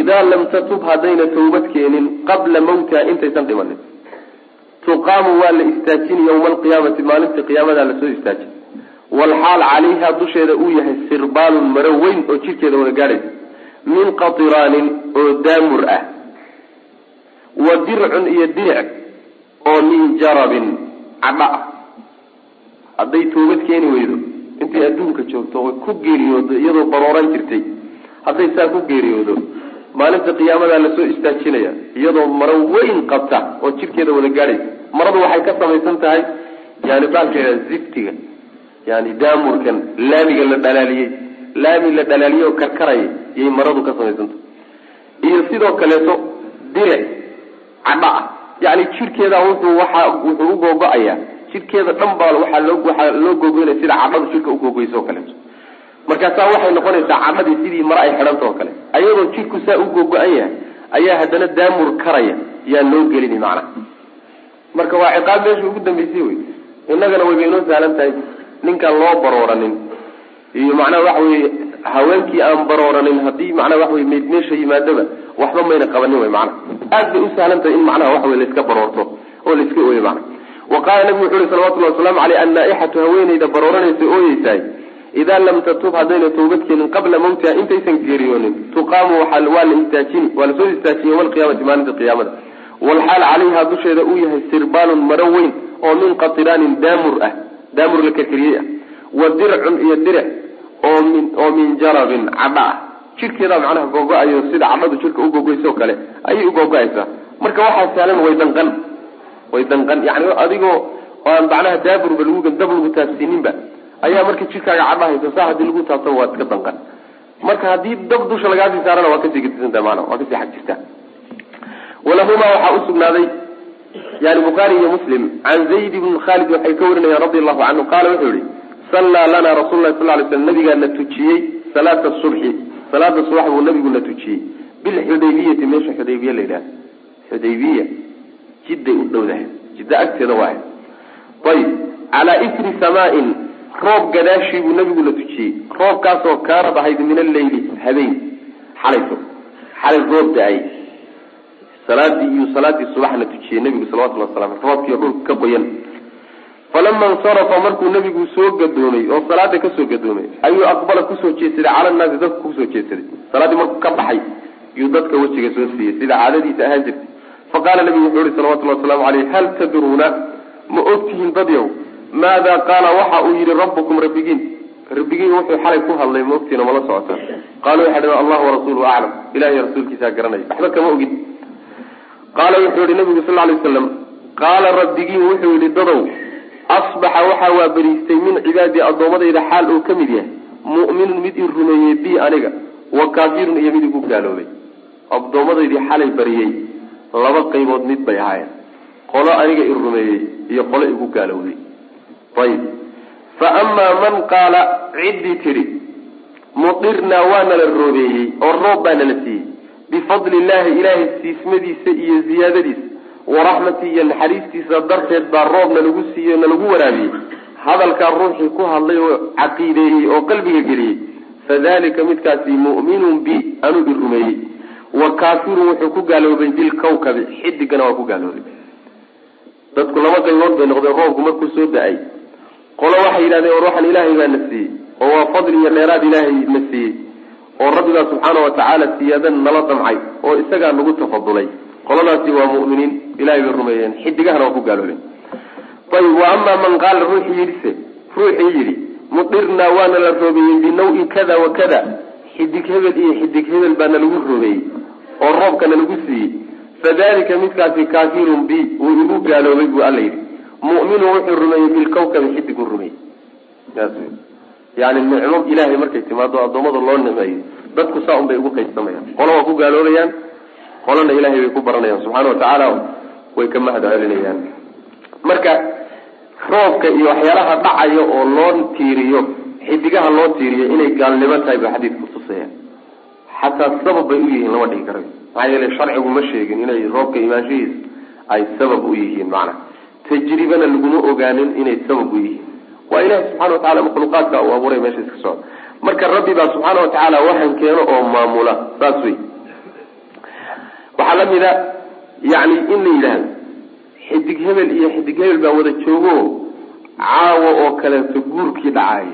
idaa lam tatub haddayna tawbad keenin qabla mawtiha intaysan dhimanin. Tuqaamu waa la istaajin yawma alqiyaamati maalinta qiyaamadaa la soo istaajin walxaal calayha dusheeda uu yahay sirbaalun maro weyn oo jidhkeeda wada gaadhaysa min qatiraanin oo daamur ah. Wa dircun iyo diric oo min jarabin cadha ah. Hadday toobad keeni weydo intay adduunka joogto way ku geeriyoodo iyadoo barooran jirtay hadday saa ku geeriyoodo maalinta qiyaamadaa la soo istaajinaya iyadoo maro weyn qabta oo jidhkeeda wada gaadhaysa maradu waxay ka samaysan tahay yani baalkeeda ziftiga yani daamurkan laamiga la dhalaaliyey laami la dhalaaliyey oo karkaraya yay maradu ka samaysantahay iyo sidoo kaleeto diric cadha ah. Yani jidhkeeda wuxuu waxa wuxuu u googo-ayaa jidhkeeda dhan baa waxaa loo waxaa loo googoynaya sida cadhadu jidhka ugoogeyso oo kaleeto markaasaa waxay noqonaysaa cadhadii sidii mar ay xidhanta oo kale. Ayadoo jidhku saa u googo-an yahay ayaa haddana daamur karaya yaa loo gelini macnaha marka waa ciqaab meesha ugu dambeysay wey. Innagana wayba inoo sahlan tahay ninkaan loo barooranin. Iyo macnaha waxa weye haweenkii aan barooranin haddii macnaha waxa weye meyd meesha yimaadaba waxba mayna qabanin wey macnaha aad bay u sahlan tahay in macnaha waxa wey laiska baroorto oo laiska ooyo macnaha wa qaala nabigu wuxu uhi salawatullahi wasalaamu caleyh annaa-ixatu haweeneyda barooranaysa ooyeysahay idaa lam tatub haddayna toobad keenin qabla mawtiha intaysan geeriyoonin tuqaamu waa la istaajini waa la soo istaajin yowma alqiyaamati maalinta qiyaamada. Walxaal calayha dusheeda uu yahay sirbaalun maro weyn oo min qatiraanin daamur ah daamur la karkariyey. Ah wa dircun iyo diric oo min jarabin cadha ah jidhkeedaa macnaha googo-ayo sida cadhadu jidhka u gogoysoo kale ayay u googo-aysaa marka waxaa saalan way danqan way danqan. Yani adigoo aan macnaha daaburba lagu dab lagu taabsiininba ayaa marka jidhkaaga cadha haysa saa haddii lagu taabtaba waad iska danqan. Marka haddii dab dusha lagaasii saarana waa ka sii gedisantaha maana waa ka sii xag jirtaa walahumaa waxaa usugnaaday yani bukhaari iyo muslim can zayd ibn khalid waxay ka warinayaan radi allahu canhu qaala wuxuu yihi sallaa lana rasuulu lahi sal lay slam nabigaana tujiyey salaata subxi salaada subax buu nabiguna tujiyey bilxudaybiyati meesha xudaybiya la yidhaha xudaybiya jidday u dhowdahay jidda agteeda waahay ayib calaa isri samaain roob gadaashii buu nabiguna tujiyey roobkaasoo kaanad ahayd min alleyli habeen xalayso xalay roob da'ay salaadii iyo salaadii subaxna tujiyey nabigu salawatulli wasalam roobkii dhulka ka qoyan falama insarafa markuu nabigu soo gadoomay oo salaada ka soo gadoomay ayuu aqbala ku soo jeedsaday cala naasi dadka ku soo jeedsaday salaaddii markuu ka baxay yuu dadka wejiga soo siiyey sida caadadiisa ahaan jirtay. Faqaala nabigu wuxuu ihi salawatulli wasalaamu caleyh hal tadruuna? Ma ogtihiin dadyow maada qaala waxa uu yihi rabbukum rabbigiin. Rabbigiin wuxuu xalay ku hadlay ma ogtiina mala socotaan qaalu waxay dhaheen allah warasuuluhu aclam. Ilahiy rasuulkiisaa garanaya. Waxba kama ogin qaala wuxuu yihi nabigu sal lay waslam qaala rabbigiin wuxuu yihi dadow asbaxa waxaa waa beriistay min cibaadii addoommadayda xaal uu ka mid yahay. Mu'minun mid i rumeeyey bi aniga wa kaafirun iyo mid igu gaaloobay. Addoomadaydii xalay bariyey laba qaybood mid bay ahaayeen. Qolo aniga i rumeeyey iyo qolo igu gaalowday ayib fa amaa man qaala ciddii tidhi mudirnaa waa nala roobeeyey oo roob baa nala siiyey bifadli illaahi ilaahay siismadiisa iyo ziyaadadiisa waraxmatii iyo naxariistiisa darteed baa roobna lagu siiyey nalagu waraabiyey. Hadalkaa ruuxii ku hadlay oo caqiideeyey oo qalbiga geliyey fadalika midkaasi mu'minun bi anuu i rumeeyey. Wa kaafirun wuxuu ku gaaloobay bilkawkabi xidigana waa ku gaaloobay. Dadku laba qaybood bay noqdeen roobku markuu soo da'ay. Qolo waxay yidhahdeen war waxaan ilaahay baa na siiyey oo waa fadli iyo dheeraad ilaahay na siiyey oo rabbigaa subxaana watacaala siyaadan nala damcay oo isagaa nagu tafadulay. Qoladaasi waa mu'miniin ilahay bay rumeeyeen xidigahana waa ku gaaloobeen ayib wa amaa man qaala ruuxii yidhise ruuxii yidhi mudirnaa waana la roobeeyey binaw-in kada wa kada. Xidig hebel iyo xidig hebel baa nalagu roobeeyey oo roobka nalagu siiyey. Fadalika midkaasi kaafirun bi wuu igu gaaloobay buu alla yidhi. Mu'minun wuxuu rumeeyey bilkawkabi xidigu rumeeyey yani nicmo ilaahay markay timaado addoommada loo nimeeyo dadku saa un bay ugu qaybsamayaan. Qolo waa ku gaaloobayaan qolana ilahay bay ku baranayaan. Subxaana watacaala way ka mahad celinayaan. Marka roobka iyo waxyaalaha dhacaya oo loo tiiriyo xidigaha loo tiiriyo inay gaalnimo tahay ba xadiidku tusaya xataa sabab bay u yihiin lama dhigi karayo maxaa yeele sharcigu ma sheegin inay roobka imaanshahiisa ay sabab u yihiin macnaha tajribana laguma ogaanin inay sabab u yihiin waa ilahi subxana watacala makhluuqaadka uu abuuray meesha iska socda marka rabbi baa subxaana watacaala waxan keeno oo maamula saas wey waxaa la mid a yani in la yidhaahdo xidig hebel iyo xidig hebel baa wada joogo caawa oo kaleeto guurkii dhacay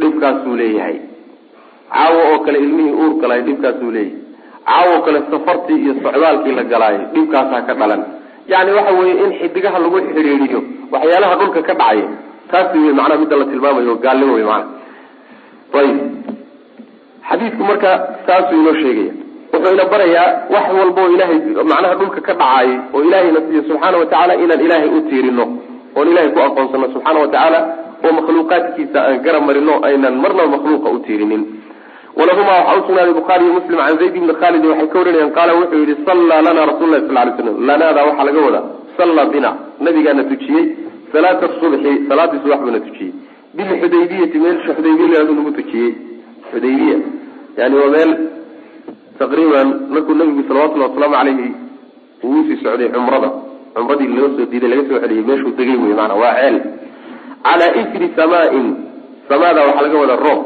dhibkaasuu leeyahay. Caawa oo kale ilmihii uur galay dhibkaasuu leeyahay. Caawa oo kale safartii iyo socdaalkii la galaayo dhibkaasaa ka dhalan. Yani waxa weeye in xidigaha lagu xidhiidiyo waxyaalaha dhulka ka dhacaya taasi wey macnaha midda la tilmaamayo gaalnimo wey maana ayib. Xadiidku marka saasuu inoo sheegaya. Wuxuu ina barayaa wax walba oo ilahay macnaha dhulka ka dhacaayay oo ilaahayna siiyo subxaana watacaala inaan ilaahay u tiirino oon ilahay ku aqoonsano subxaana watacaala oo makhluuqaadkiisa aan garab marino aynan marnaba makhluuqa u tiirinin. Walahumaa waxaa usugnaaday bukhaari iyo muslim can zayd ibni khaalidin waxay ka warinayaan qaala wuxuu yihi sallaa lana rasul lahi sal lay slam lanaada waxaa laga wadaa sallaa bina nabigaana tujiyey salaata subxi salaadii subax buuna tujiyey. Bilxudaybiyati meelsha xudaybiya laadu nagu tujiyey. Xudaybiya yani waa meel taqriiban markuu nabigu salawatullahi wasalaamu caleyhi uu sii socday cumrada. Cumradii loo soo diiday laga soo celiyey meeshuu degay wey maana waa ceel. Calaa ifri samaain samaada waxaa laga wadaa roob.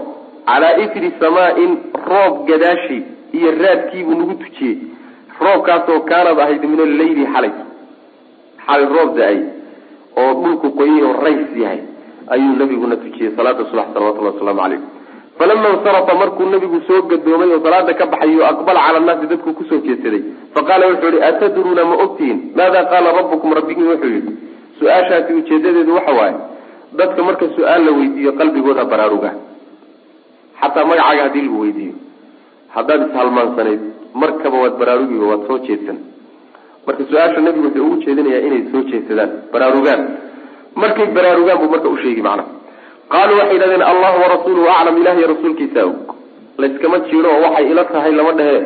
Calaa ifri samaain roob gadaashi iyo raadkiibuu nagu tujiyey. Roobkaasoo kaanad ahayd min alleyli xalay. Xalay roob da'ay oo dhulku qoyay oo rays yahay ayuu nabiguna tujiyey salaada subax salawatullahi wasalaamu calayh. Falama insarafa markuu nabigu soo gadoomay oo salaada ka baxayo aqbala cala annaasi dadku ku soo jeedsaday faqaala wuxuu yihi atadruuna ma ogtihiin maada qaala rabbukum rabbigiin? Wuxuu yihi su'aashaasi ujeedadeedu waxa waaye dadka marka su'aal la weydiiyo qalbigooda baraaruga. Xataa magacaaga haddii lagu weydiiyo. Haddaad ishalmaansanayd markaba waad baraarugi waad soo jeedsan marka su'aasha nabigu wuxuu ugu jeedinayaa inay soo jeedsadaan baraarugaan. Markay baraarugaan buu marka usheegi macna. Qaaluu waxay yidhahdeen allahu warasuuluhu aclam ilahiy rasuulkiisa. Og layskama jiiro oo waxay ila tahay lama dhehe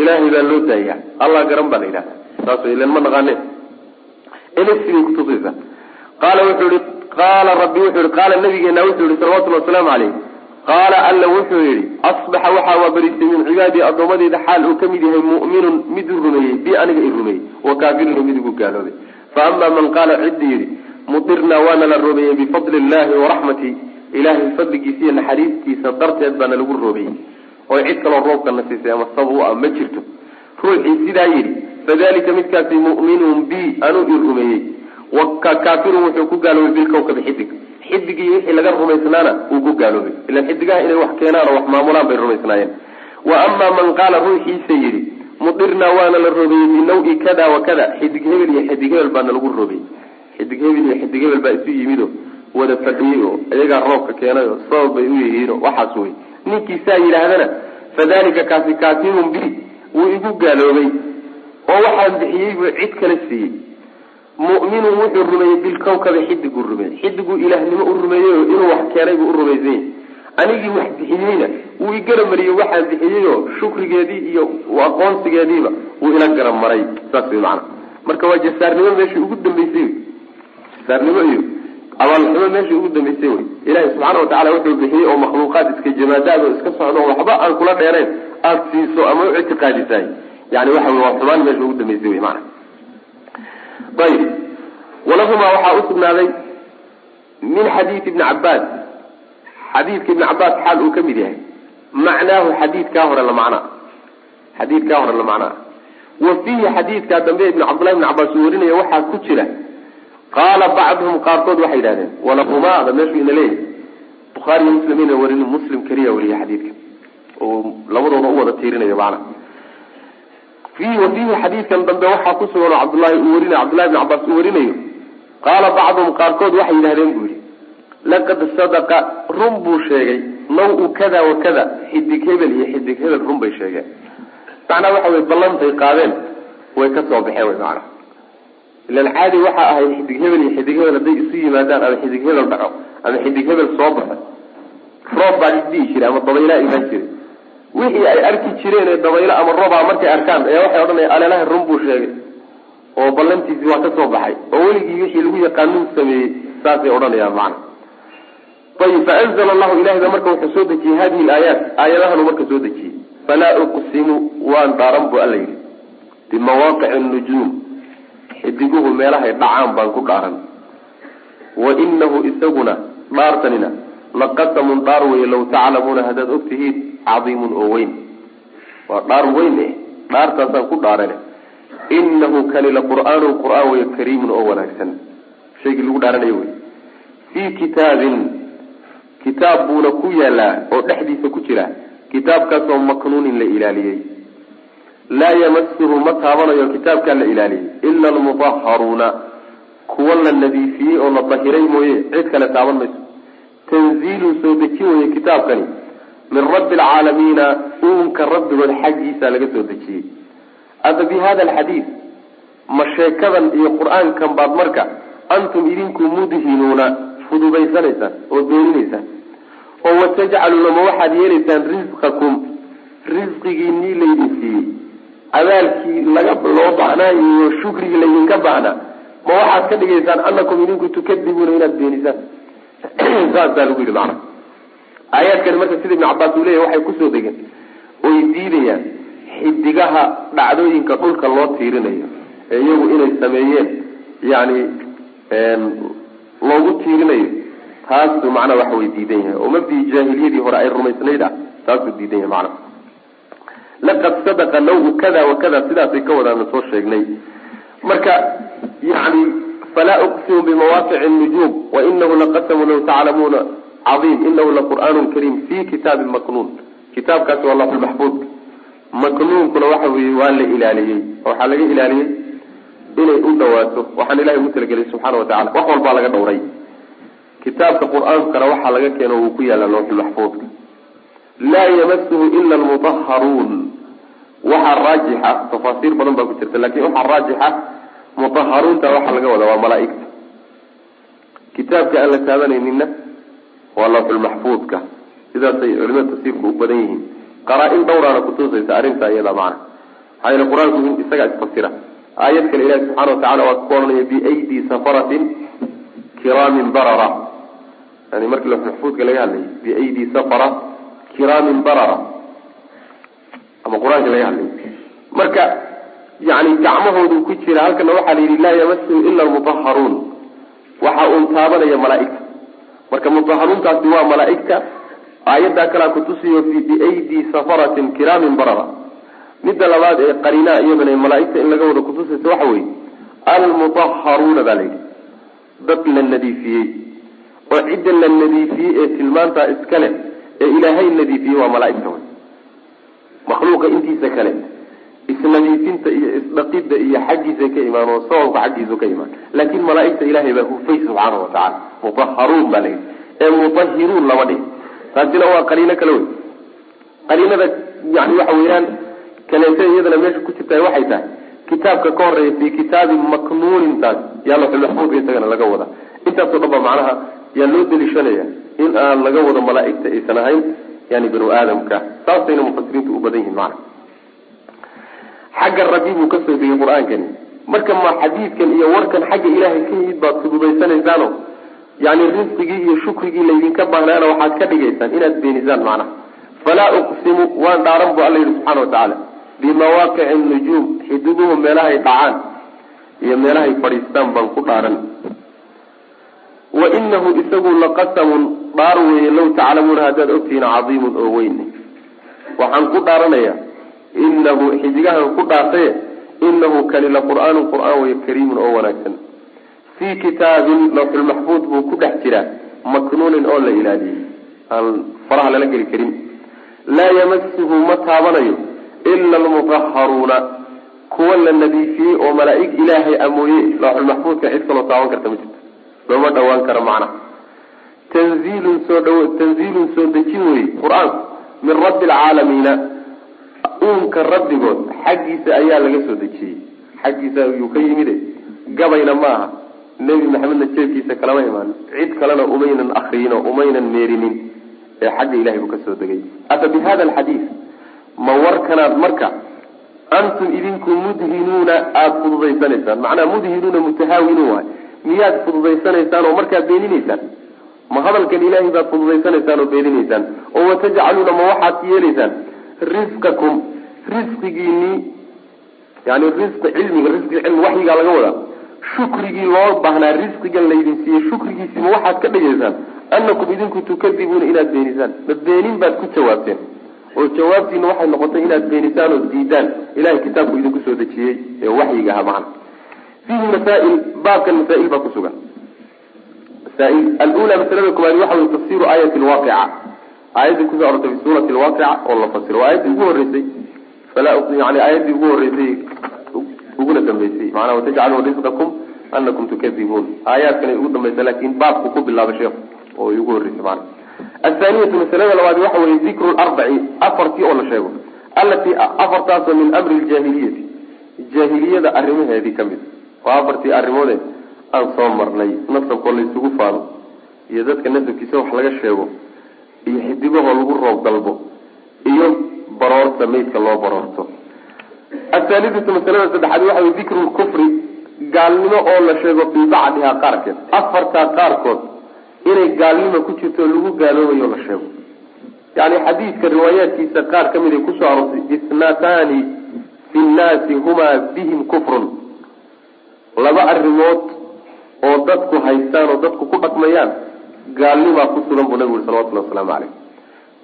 ilaahay baa loo daayaa allah garan baa la yidhahda saas ilan ma naqaane. Bay kutusaysa qaala wuxuu yihi qaala rabbi wuxuu yihi qaala nabigeena wuxuu yihi salawatullhi wasalaamu caleyh qaala alla wuxuu yihi asbaxa waxaa waabarisay min cibaadii addoommadeyda xaal uu ka mid yahay mu'minun mid rumeeyey bi aniga i rumeeyey wa kaafirun mid igu gaaloobay. Fa ama man qaala ciddi yidhi mudirnaa waana la roobeeyey bifadli illahi waraxmati ilaahay fadligiisa iyo naxariistiisa darteed baana lagu roobeeyey oo cid kaloo roobkana siisay ama sab u ah ma jirto. Ruuxii sidaa yidhi fadalika midkaasi mu'minun bi anuu i rumeeyey. Kaafirun wuxuu ku gaaloobay bilkawkabi xidig xidigii wixii laga rumaysnaana wuu ku gaaloobay. Ilan xidigaha inay wax keenaan oo wax maamulaan bay rumaysnaayeen. Wa amaa man qaala ruuxiisa yidhi mudirnaa waana la roobeeyey binawi kada wa kada. Xidig hebel iyo xidig hebel baana lagu roobeyey xidig hebel iyo xidig hebel baa isu yimido wada fadhiyey oo iyagaa roobka keenay oo sabab bay u yihiin oo waxaas wey ninkii saa yidhaahdana fadalika kaasi kaafirun bi wuu igu gaaloobay. Oo waxaan bixiyey buu cid kala siiyey mu'minun wuxuu rumeeyey bilkawkabi xidiguu rumeeyey. Xidiguu ilaahnimo u rumeeyey inuu wax keenay buu u rumaysanyay anigii wax bixiyeyna wuu igaramariyey waxaan bixiyey oo shukrigeedii iyo aqoonsigeediiba wuu ila garamaray. Saas way macana marka waa jasaarnimo meeshii ugu dambeysay jasaarnimo iyo abaalxumo meeshii ugu dambeysay wey ilahi subxaana watacala wuxuu bixiyey oo makhluuqaad iska jamaadaad oo iska socdo oo waxba aan kula dheerayn aada siiso ama u ictiqaadisaay yani waxa wey waa xumaan meesha ugu dambeysay wey maana ayib walahumaa waxaa usugnaaday min xadiidi ibni cabaas xadiidka ibni cabaas xaal uu ka mid yahay. Macnaahu xadiidkaa hore la macnaa. Xadiidkaa hore la macnaa. Wa fiihi xadiidkaa dambe ibn cabdullahi ibn cabaas uu warinaya waxaa ku jira. Qaala bacduhum qaarkood waxay yidhahdeen walahumaada meeshuu ina leeyahay. Bukhaariyo muslim ina warin muslim keliya wariya xadiidka. Oo labadooda u wada tiirinayo macna fiihi wa xadiidkan dambe waxaa ku sugan oo cabdullahi uu warinayo cabdullahi ibn cabaas uu warinayo qaala bacduhum qaarkood waxay yidhahdeen buu yihi laqad sadaqa run buu sheegay naw-u kada wa kada xidig hebel iyo xidig hebel run bay sheegeen macnaa waxa wey ballantay qaadeen way ka soo baxeen wy macana ilan caadi waxaa ahayd xidig hebel iyo xidig hebel hadday isu yimaadaan ama xidig hebel dhaco ama xidig hebel soo baxo roob baa isdhihi jiray ama dabaylaa imaan jiray wixii ay arki jireen ee dabaylo ama roobaa markay arkaan ayaa waxay odhanaya aleelaha run buu sheegay. Oo ballantiisii waa ka soo baxay. Oo weligii wixii lagu yaqaanuu sameeyey saasay odhanayaan macana ayib faanzla allahu ilahay baa marka wuxuu soo dejiyey hadihi laayaat aayadahanuu marka soo dejiyey. Falaa uqsimu waan dhaaran bu alla yidhi. Bimawaaqici nujuum. Xidiguhu meelahay dhacaan baan ku dhaaran wa inahu isaguna dhaartanina laqasamun dhaar weye law taclamuuna haddaad og tihiin cadiimun oo weyn. Waa dhaar weyn eh. Dhaartaasaan ku dhaarane inahu kani la qur'aanun qur'aan wey kariimun oo wanaagsan. Shaygii lagu dhaaranayo wey fii kitaabin kitaab buuna ku yaalaa oo dhexdiisa ku jira. Kitaabkaasoo maknuunin la ilaaliyey. Laa yamasuhu ma taabanayo kitaabkaa la ilaaliyey. Ila almudaharuuna kuwa la nadiifiyey oo la dahiray mooye. Cid kale taaban mayso. Tanziilun soo dejin weye kitaabkani min rabbi alcaalamiina uunka rabbigood xaggiisa laga soo dejiyey. Ada bi hada alxadiid ma sheekadan iyo qur'aankan baad marka antum idinku mudhinuuna fududaysanaysaan oo dooninaysaan oo watajcaluuna ma waxaad yeelaysaan risqakum risqigiinii laydin siiyey. Abaalkii laga loo baahnaa iyo shukrigii laydinka baahnaa ma waxaad ka dhigaysaan anakum idinku tukadibuuna inaad beenisaan saasaa lagu yidhi macana aayaadkani marka sida ibn cabaas uu leyahy waxay ku soo degeen. Oy diidayaan. Xidigaha dhacdooyinka dhulka loo tiirinayo. Ee iyagu inay sameeyeen. Yani loogu tiirinayo. Taasuu macnaa waxa way diidan yahay. Oo mabdii jaahiliyadii hore ay rumaysnayd ah. Taasuu diidan yahay macna. Laqad sadaqa nawu kada wa kada sidaasay ka wadaana soo sheegnay. Marka yani falaa uqsimu bimawaaqici nujuum. Wainahu laqasamu law taclamuuna caiim inahu laqur'aan kariim fi kitaabin maknuun kitaabkaasi waa lafulmaxfuud maknuunkuna waxa weye waa la ilaaliyey waxaa laga ilaaliyey inay u dhawaato waxaan ilahay ugu talagelay subxaana watacala wax walbaa laga dhowray kitaabka qur'aankana waxaa laga keeno wuu ku yaalla lawxulmaxfuudka laa yamasuhu ila almutaharuun waxaa raajixa tafaasiir badan baa ku jirta laakiin waxaa raajixa mutaharuunta waxaa laga wadaa waa malaaigta kitaabka aan la taabanayninna waa lawxulmaxfuudka sidaasay culimada tafsiirku u badan yihiin. Qaraa-in dhowraana kutusaysa arrintaa iyada macna. Maxaa yeele qur'aanku isagaa isfasira aayad kale ilahi subxana watacala waa ku ohanaya biaydi safaratin kiraamin barara. Yani markii lawxulmaxfuudka laga hadlayay biaydi safara kiraamin barara. Ama qur'aanka laga hadlayay marka yani gacmahoodu ku jira halkana waxaa la yidhi laa yamasuhu ila almutaharuun waxa uun taabanaya malaaigta marka mutaharuuntaasi waa malaaigta aayaddaa kalaa kutusiyo fi biaydi safaratin kiraamin barara. Midda labaad ee qarinaa iyadana malaaigta in laga wada kutusaysa waxa weye almutaharuuna baa la yidhi. Dad la nadiifiyey. Oo cidda la nadiifiyey ee tilmaantaa iska leh ee ilaahay nadiifiyey waa malaaigta wey makhluuqa intiisa kale isnadiifinta iyo isdhaqidda iyo xaggiisa ka imaan oo sababka xaggiisu ka imaan. Laakin malaaigta ilahay baa hufay subxaana watacala mutaharuun baa layidhi ee mutahiruun lama dhig taasina waa qariino kale wey. Qariinada yani waxa weeyaan kaleeta iyadana meesha ku jirta waxay tahay kitaabka ka horreeya fi kitaabin maknuunin taas. Yaa laxulmaxfuudka isagana laga wada intaasoo dhan ba macnaha yaa loo deliishanaya in aan laga wado malaaigta aysan ahayn yani banu aadamka. Saasayna mufasiriintu u badan yihiin macna xagga rabbi buu ka soo degay qur'aankani marka ma xadiidkan iyo warkan xagga ilaahay ka yimid baad fudubaysanaysaano yani risqigii iyo shukrigii laydinka baahnaana waxaad ka dhigaysaan inaad beenisaan macnaha. Falaa uqsimu waan dhaaran bu alla yihi subxana watacaala bimawaaqici nujuum xidiguhu meelahay dhacaan iyo meelahay fadhiistaan baan ku dhaaran. Wa inahu isagu laqasamun dhaar weeye law taclamuuna haddaad ogtihiin cadiimun oo weyn. Waxaan ku dhaaranayaa inahu xidigahan ku dhaartaye inahu kani la qur'aanun qur'aan weye kariimun oo wanaagsan fii kitaabin lawxulmaxfuud buu ku dhex jiraa maknuunin oo la ilaaliyey aan faraha lala geli karin laa yamasuhu ma taabanayo ila almutaharuuna kuwa la nadiifiyey oo malaa-ig ilaahay amooye lawxulmaxfuudka cid kaloo taaban karta ma jirto looma dhawaan karo macna tanziilun soo dha tanziilun soo dejin weye qur'aanku min rabbi alcaalamiina uunka rabbigood xaggiisa ayaa laga soo dejiyey. Xaggiisa ayuu ka yimide gabayna ma aha nebi maxamedna jeebkiisa kalama imaan. Cid kalena umaynan akriyino umaynan meerinin ee xagga ilahay buu ka soo degay. Afa bi hada alxadiid ma warkanaad marka antum idinku mudhinuuna aada fududaysanaysaan macnaa mudhinuuna mutahaawinuun waay. Miyaad fududaysanaysaan oo markaad beeninaysaan? Ma hadalkan ilaahay baad fududaysanaysaan oo beeninaysaan? Oo watajcaluuna ma waxaad yeelaysaan? Risqakum risqigiinii yani risqi cilmiga risqi cilmi waxyigaa laga wadaa shukrigii loo baahnaa risqigan laydin siiyey shukrigiisii ma waxaad ka dhigaysaan anakum idinku tukadibuuna inaad beenisaan. Ma beenin baad ku jawaabteen. Oo jawaabtiina waxay noqotay inaad beenisaan oo diidaan. Ilahay kitaabku idinku soo dejiyey ee waxyiga aha macna fiihi masaail baabkan masaail baa kusugan masaail alula masalada koowaad waxa wey tafsiru aayati lwaaqica aayaddii ku soo arortay fi suurati lwaaqica oo la fasiro. Waa aayaddii ugu horeysay yani aayaddii ugu horeysay uguna dambeysay maanaa watajcaluu risqakum anakum tukadibuun aayaadkanay ugu dambaysa laakiin baabku ku bilaabay sheekhu oo ugu horreysay maana athaaniyatu masalada labaad waxa weye dikru larbaci afartii oo la sheego allatii afartaasoo min amri ljaahiliyati jaahiliyada arrimaheedii ka mid waa afartii arrimoode aan soo marnay nasabkoo laysugu faado iyo dadka nasabkiisa wax laga sheego iyo xidigahoo lagu roob dalbo iyo baroorta maydka loo baroorto. Athaalidatu masalada saddexaad waxa wey dikru lkufri gaalnimo oo la sheego fii bacdihaa qaarkeed. Afartaa qaarkood inay gaalnimo ku jirto oo lagu gaaloobayo la sheego. Yani xadiidka riwaayaadkiisa qaar ka mid ay ku soo aroortay isnatani fi nnaasi humaa bihim kufrun. Laba arrimood oo dadku haystaan oo dadku ku dhaqmayaan gaalnimaa ku sugan buu nabigu yuri salawatulli wasalaamu caleyh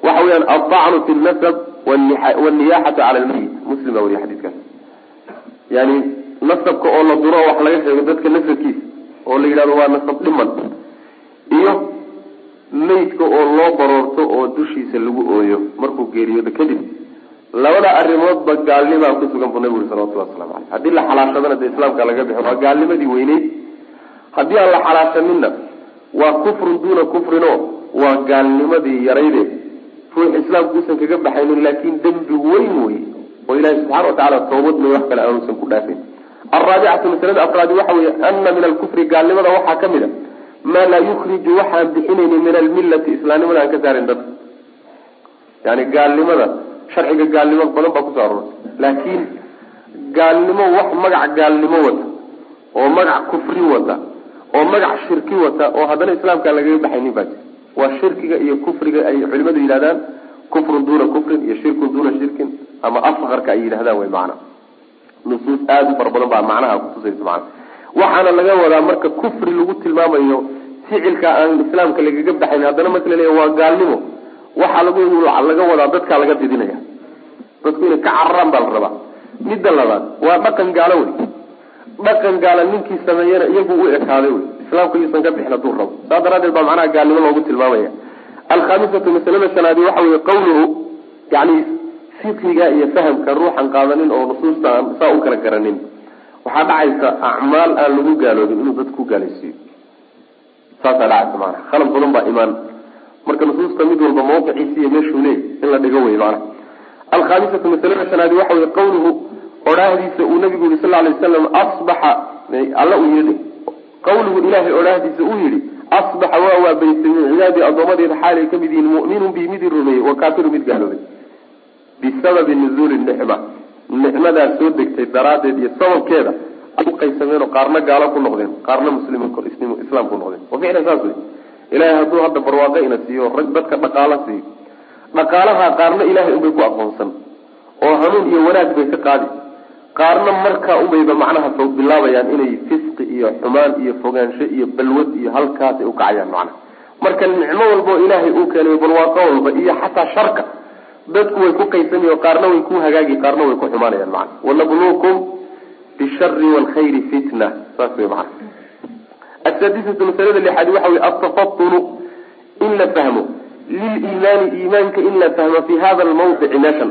waxa weyaan aldacnu fi lnasab waniyaxatu cala lmayit muslim baa weriya xadiiskaas yani nasabka oo la duro wax laga sheego dadka nasabkiisa oo la yidhahdo waa nasab dhiman iyo meydka oo loo baroorto oo dushiisa lagu ooyo markuu geeriyoodo kadib labada arrimoodba gaalnimaa ku sugan buu nabigu uri salawatulli waslamu caleyh haddii la xalaashadana dee islaamka laga bixo waa gaalnimadii weyneyd haddii aan la xalaashaninna waa kufrun duuna kufrin o waa gaalnimadii yarayde ruux islaamku uusan kaga baxaynin laakin dembi weyn wey oo ilahi subxana watacaala toobad may wax kale aanusan ku dhaafin. Alraabicatu masalada afraadi waxa weeye ana min alkufri gaalnimada waxaa ka mid a maa laa yukriju waxaan bixinayni min almillati islaamnimada aan ka saarin dadka yani gaalnimada sharciga gaalnimo badan baa ku soo aroortay laakiin gaalnimo wax magac gaalnimo wata oo magac kufri wata oo magac shirki wata oo haddana islaamkaan lagaga baxaynin baa jir waa shirkiga iyo kufriga ay culimadu yidhahdaan kufrun duuna kufrin iyo shirkun duuna shirkin ama asqarka ay yidhahdaan way macana nusuus aada u fara badan baa macnaha kutusaysa macana waxaana laga wadaa marka kufri lagu tilmaamayo ficilka aan islaamka lagaga baxayn haddana marka la waa gaalnimo. Waxaa lagu laga wadaa dadkaa laga didinaya. Dadku inay ka cararaan baa la rabaa. Midda labaad waa dhaqan gaalo wey dhaqan gaala ninkii sameeyana iyagu u ekaaday wey islaamka yuusan ka bixin hadduu rabo. Saa daraadeed baa macnaha gaalnimo loogu tilmaamaya. Alkhamisatu masalada shanaadi waxa weye qawluhu yani fiqiga iyo fahamka ruuxan qaadanin oo nusuusta aan saa u kala garanin. Waxaa dhacaysa acmaal aan lagu gaaloobin inuu dadka ku gaalaysiiyo saasaa dhacaysa maana khalad badan baa imaan. Marka nusuusta mid walba mawqiciisi iyo meeshuu leey in la dhigo wey maana alkhamisatu masalada shanaadi waxa weye qawluhu odhaahdiisa uu nabigu yihi sal lay wasalam asbaxa alla uu yii qawluhu ilahay odhaahdiisa uu yihi asbaxa waa waabaystay min cibaadii addoomadeeda xaalay ka mid yihiin mu'minun bi midii rumeeyey wa kaafiru mid gaaloobay bisababi nuzuuli nicma nicmadaas soo degtay daraaddeed iyo sababkeeda u qaarna gaalo ku noqdeen qaarna muslimin islaam ku noqdeen. Wa ficlan saas wey ilahay hadduu hadda barwaaqo ina siiyo rag dadka dhaqaalo siiyo. Dhaqaalaha qaarna ilahay unbay ku aqoonsan oo hanuun iyo wanaag bay ka qaadi qaarna markaa unbayba macnaha fog bilaabayaan inay fisqi iyo xumaan iyo fogaansho iyo balwad iyo halkaasay ukacayaan macnaha. Marka nicmo walbao ilaahay uu keenay barwaaqo walba iyo xataa sharka. Dadku way ku qaysamiyo qaarna way ku hagaagi qaarna way ku xumaanayaan macana wanabluukum bishari waalkhayri fitna saas wey macana asaadisatu masalada lixaad waxa wey atafatunu in la fahmo. Liliimaani iimaanka in la fahmo fi hada almawdici meeshan.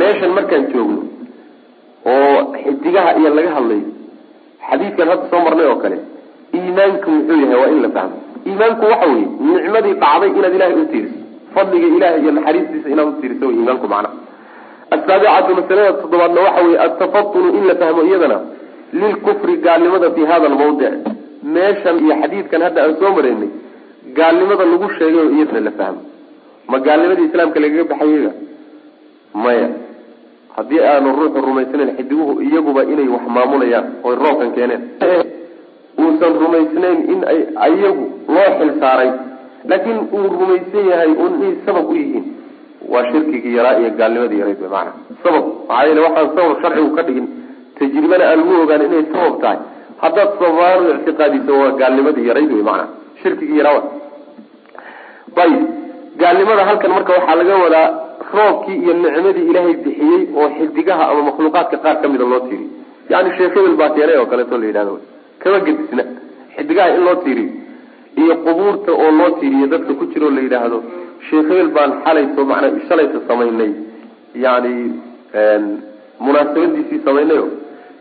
Meeshan markaan joogno oo xidigaha iyo laga hadlayo xadiidkan hadda soo marnay oo kale iimaanku muxuu yahay waa in la fahmo. Iimaanku waxa weye nicmadii dhacday inaad ilahay u tiiriso fadliga ilahay iyo naxariistiisa inaad utiiriso iimaanku macnaha asaabicatu masalada toddobaadna waxa weye atafatunu in la fahmo iyadana lilkufri gaalnimada fi hada almawdic meeshan iyo xadiidkan hadda aan soo maraynay gaalnimada lagu sheegay oo iyadana la fahmo. Ma gaalnimadii islaamka lagaga baxayaga maya haddii aanu ruuxu rumaysnayn xidiguhu iyaguba inay wax maamulayaan oy roobkan keeneen. Uusan rumaysnayn in ay iyagu loo xil saaray. Laakiin uu rumaysan yahay un inay sabab u yihiin. Waa shirkigii yaraa iyo gaalnimadii yarayd wy maana sabab maxaa yeele waxaan sabab sharcigu ka dhigin. Tajribana aan lagu ogaan inay sabab tahay. Haddaad sababaan u ictiqaadiso waa gaalnimadii yarayd wey maana shirkigii yaraa ayib gaalnimada halkan marka waxaa laga wadaa roobkii iyo nicmadii ilaahay bixiyey oo xidigaha ama makhluuqaadka qaar kamida loo tiiriy yani sheekh hebel baa keenay oo kaleeto la yidhahdo. Kama gedisna. Xidigaha in loo tiiriyo iyo qubuurta oo loo tiiriyo dadka ku jira oo la yidhaahdo sheekh hebel baan xalayso macnaa shalayta samaynay. Yani munaasabadiisii samaynayo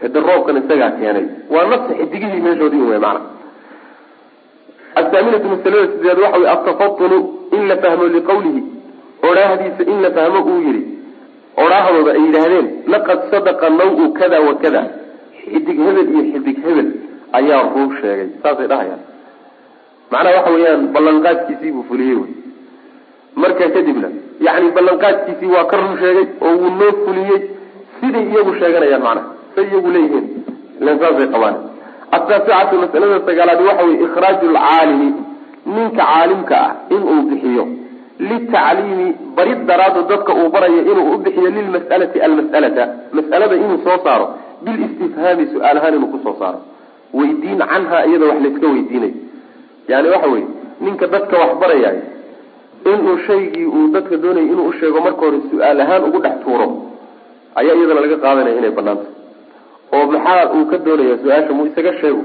hade roobkan isagaa keenay. Waa nafta xidigihii meeshoodii wey maana athaaminatu masalada sideed waxa wey atafatunu in la fahmo liqawlihi odhaahdiisa in la fahmo uu yihi odhaahdooda ay yidhaahdeen laqad sadaqa naw kada wa kada. Xidig hebel iyo xidig hebel ayaa ruu sheegay saasay dhahayaan. Macnaha waxa weeyaan ballanqaadkiisii buu fuliyey wy marka kadibna yani ballanqaadkiisii waa ka run sheegay oo wuu noo fuliyey siday iyagu sheeganayaan macnaha say iyagu leeyihiin ilan saasay qabaan. Ataasicatu masalada sagaalaad waxa weye ikhraaju lcaalimi ninka caalimka ah inuu bixiyo litacliimi barid daraado dadka uu barayo inuu u bixiyo lilmas'alati almas'alata mas'alada inuu soo saaro bilistifhaami su'aal ahaan inuu ku soo saaro weydiin canha iyadoo wax layska weydiinayo yani waxa weye ninka dadka wax barayaay inuu shaygii uu dadka doonayay inuu usheego marka hore su'aal ahaan ugu dhex tuuro ayaa iyadana laga qaadanaya inay banaanta oo maxaa uu ka doonaya su'aasha mu isaga sheego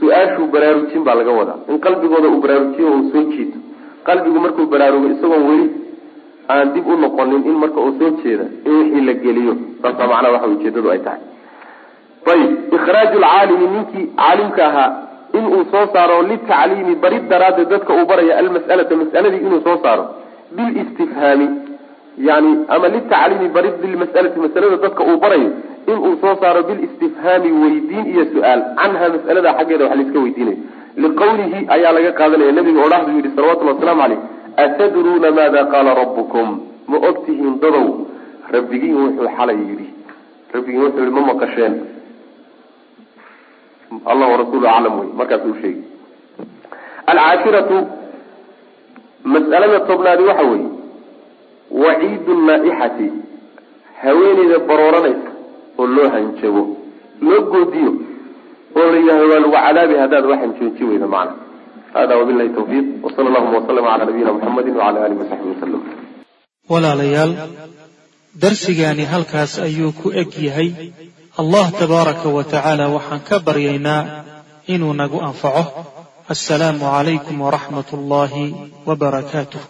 su'aashuu baraarujin baa laga wadaa in qalbigooda uu baraarujiyo uu soo jiito qalbigu markuu baraarugo isagoon weli aan dib u noqonin in marka uu soo jeeda in wixii la geliyo. Saasa macnaha waxa ujeedadu ay tahay. Ayib ikhraaju lcaalimi ninkii caalimka ahaa inuu soo saaro litacliimi barid daraaddeed dadka uu baraya almas'alata mas'aladii inuu soo saaro bilistifhaami yani ama litacliimi barid bilmas'alati masalada dadka uu barayo inuu soo saaro bilistifhaami weydiin iyo su'aal. Canha mas'alada xaggeeda wax laiska weydiinayo liqawlihi ayaa laga qaadanaya nabiga oo dhahdu yihi salawatullhi waslamu caleyh atadruuna maada qaala rabbukum? Ma ogtihiin dadow rabbigiin wuxuu xalay yidhi. Rabbigiin wuxuu yihi ma maqasheen. Allah warasuulu aclam wey markaas uu sheegi alcaashiratu mas'alada tobnaadi waxa weeye waciidu naaixati haweeneyda barooranaysa oo loo hanjabo loo goodiyo oo la yidhahdo waa lagu cadaabi haddaad waxanjooji weyda macna. Hada wabilahi tawfiiq wsala allahuma waslama calaa nabiyina muxamedi wacala alihi wasaxbihi wasalam walaalayaal darsigaani halkaas ayuu ku eg yahay. Allah tabaaraka wa tacaala waxaan ka baryaynaa inuu nagu anfaco. Assalaamu calaykum waraxmat ullaahi wabarakaatuh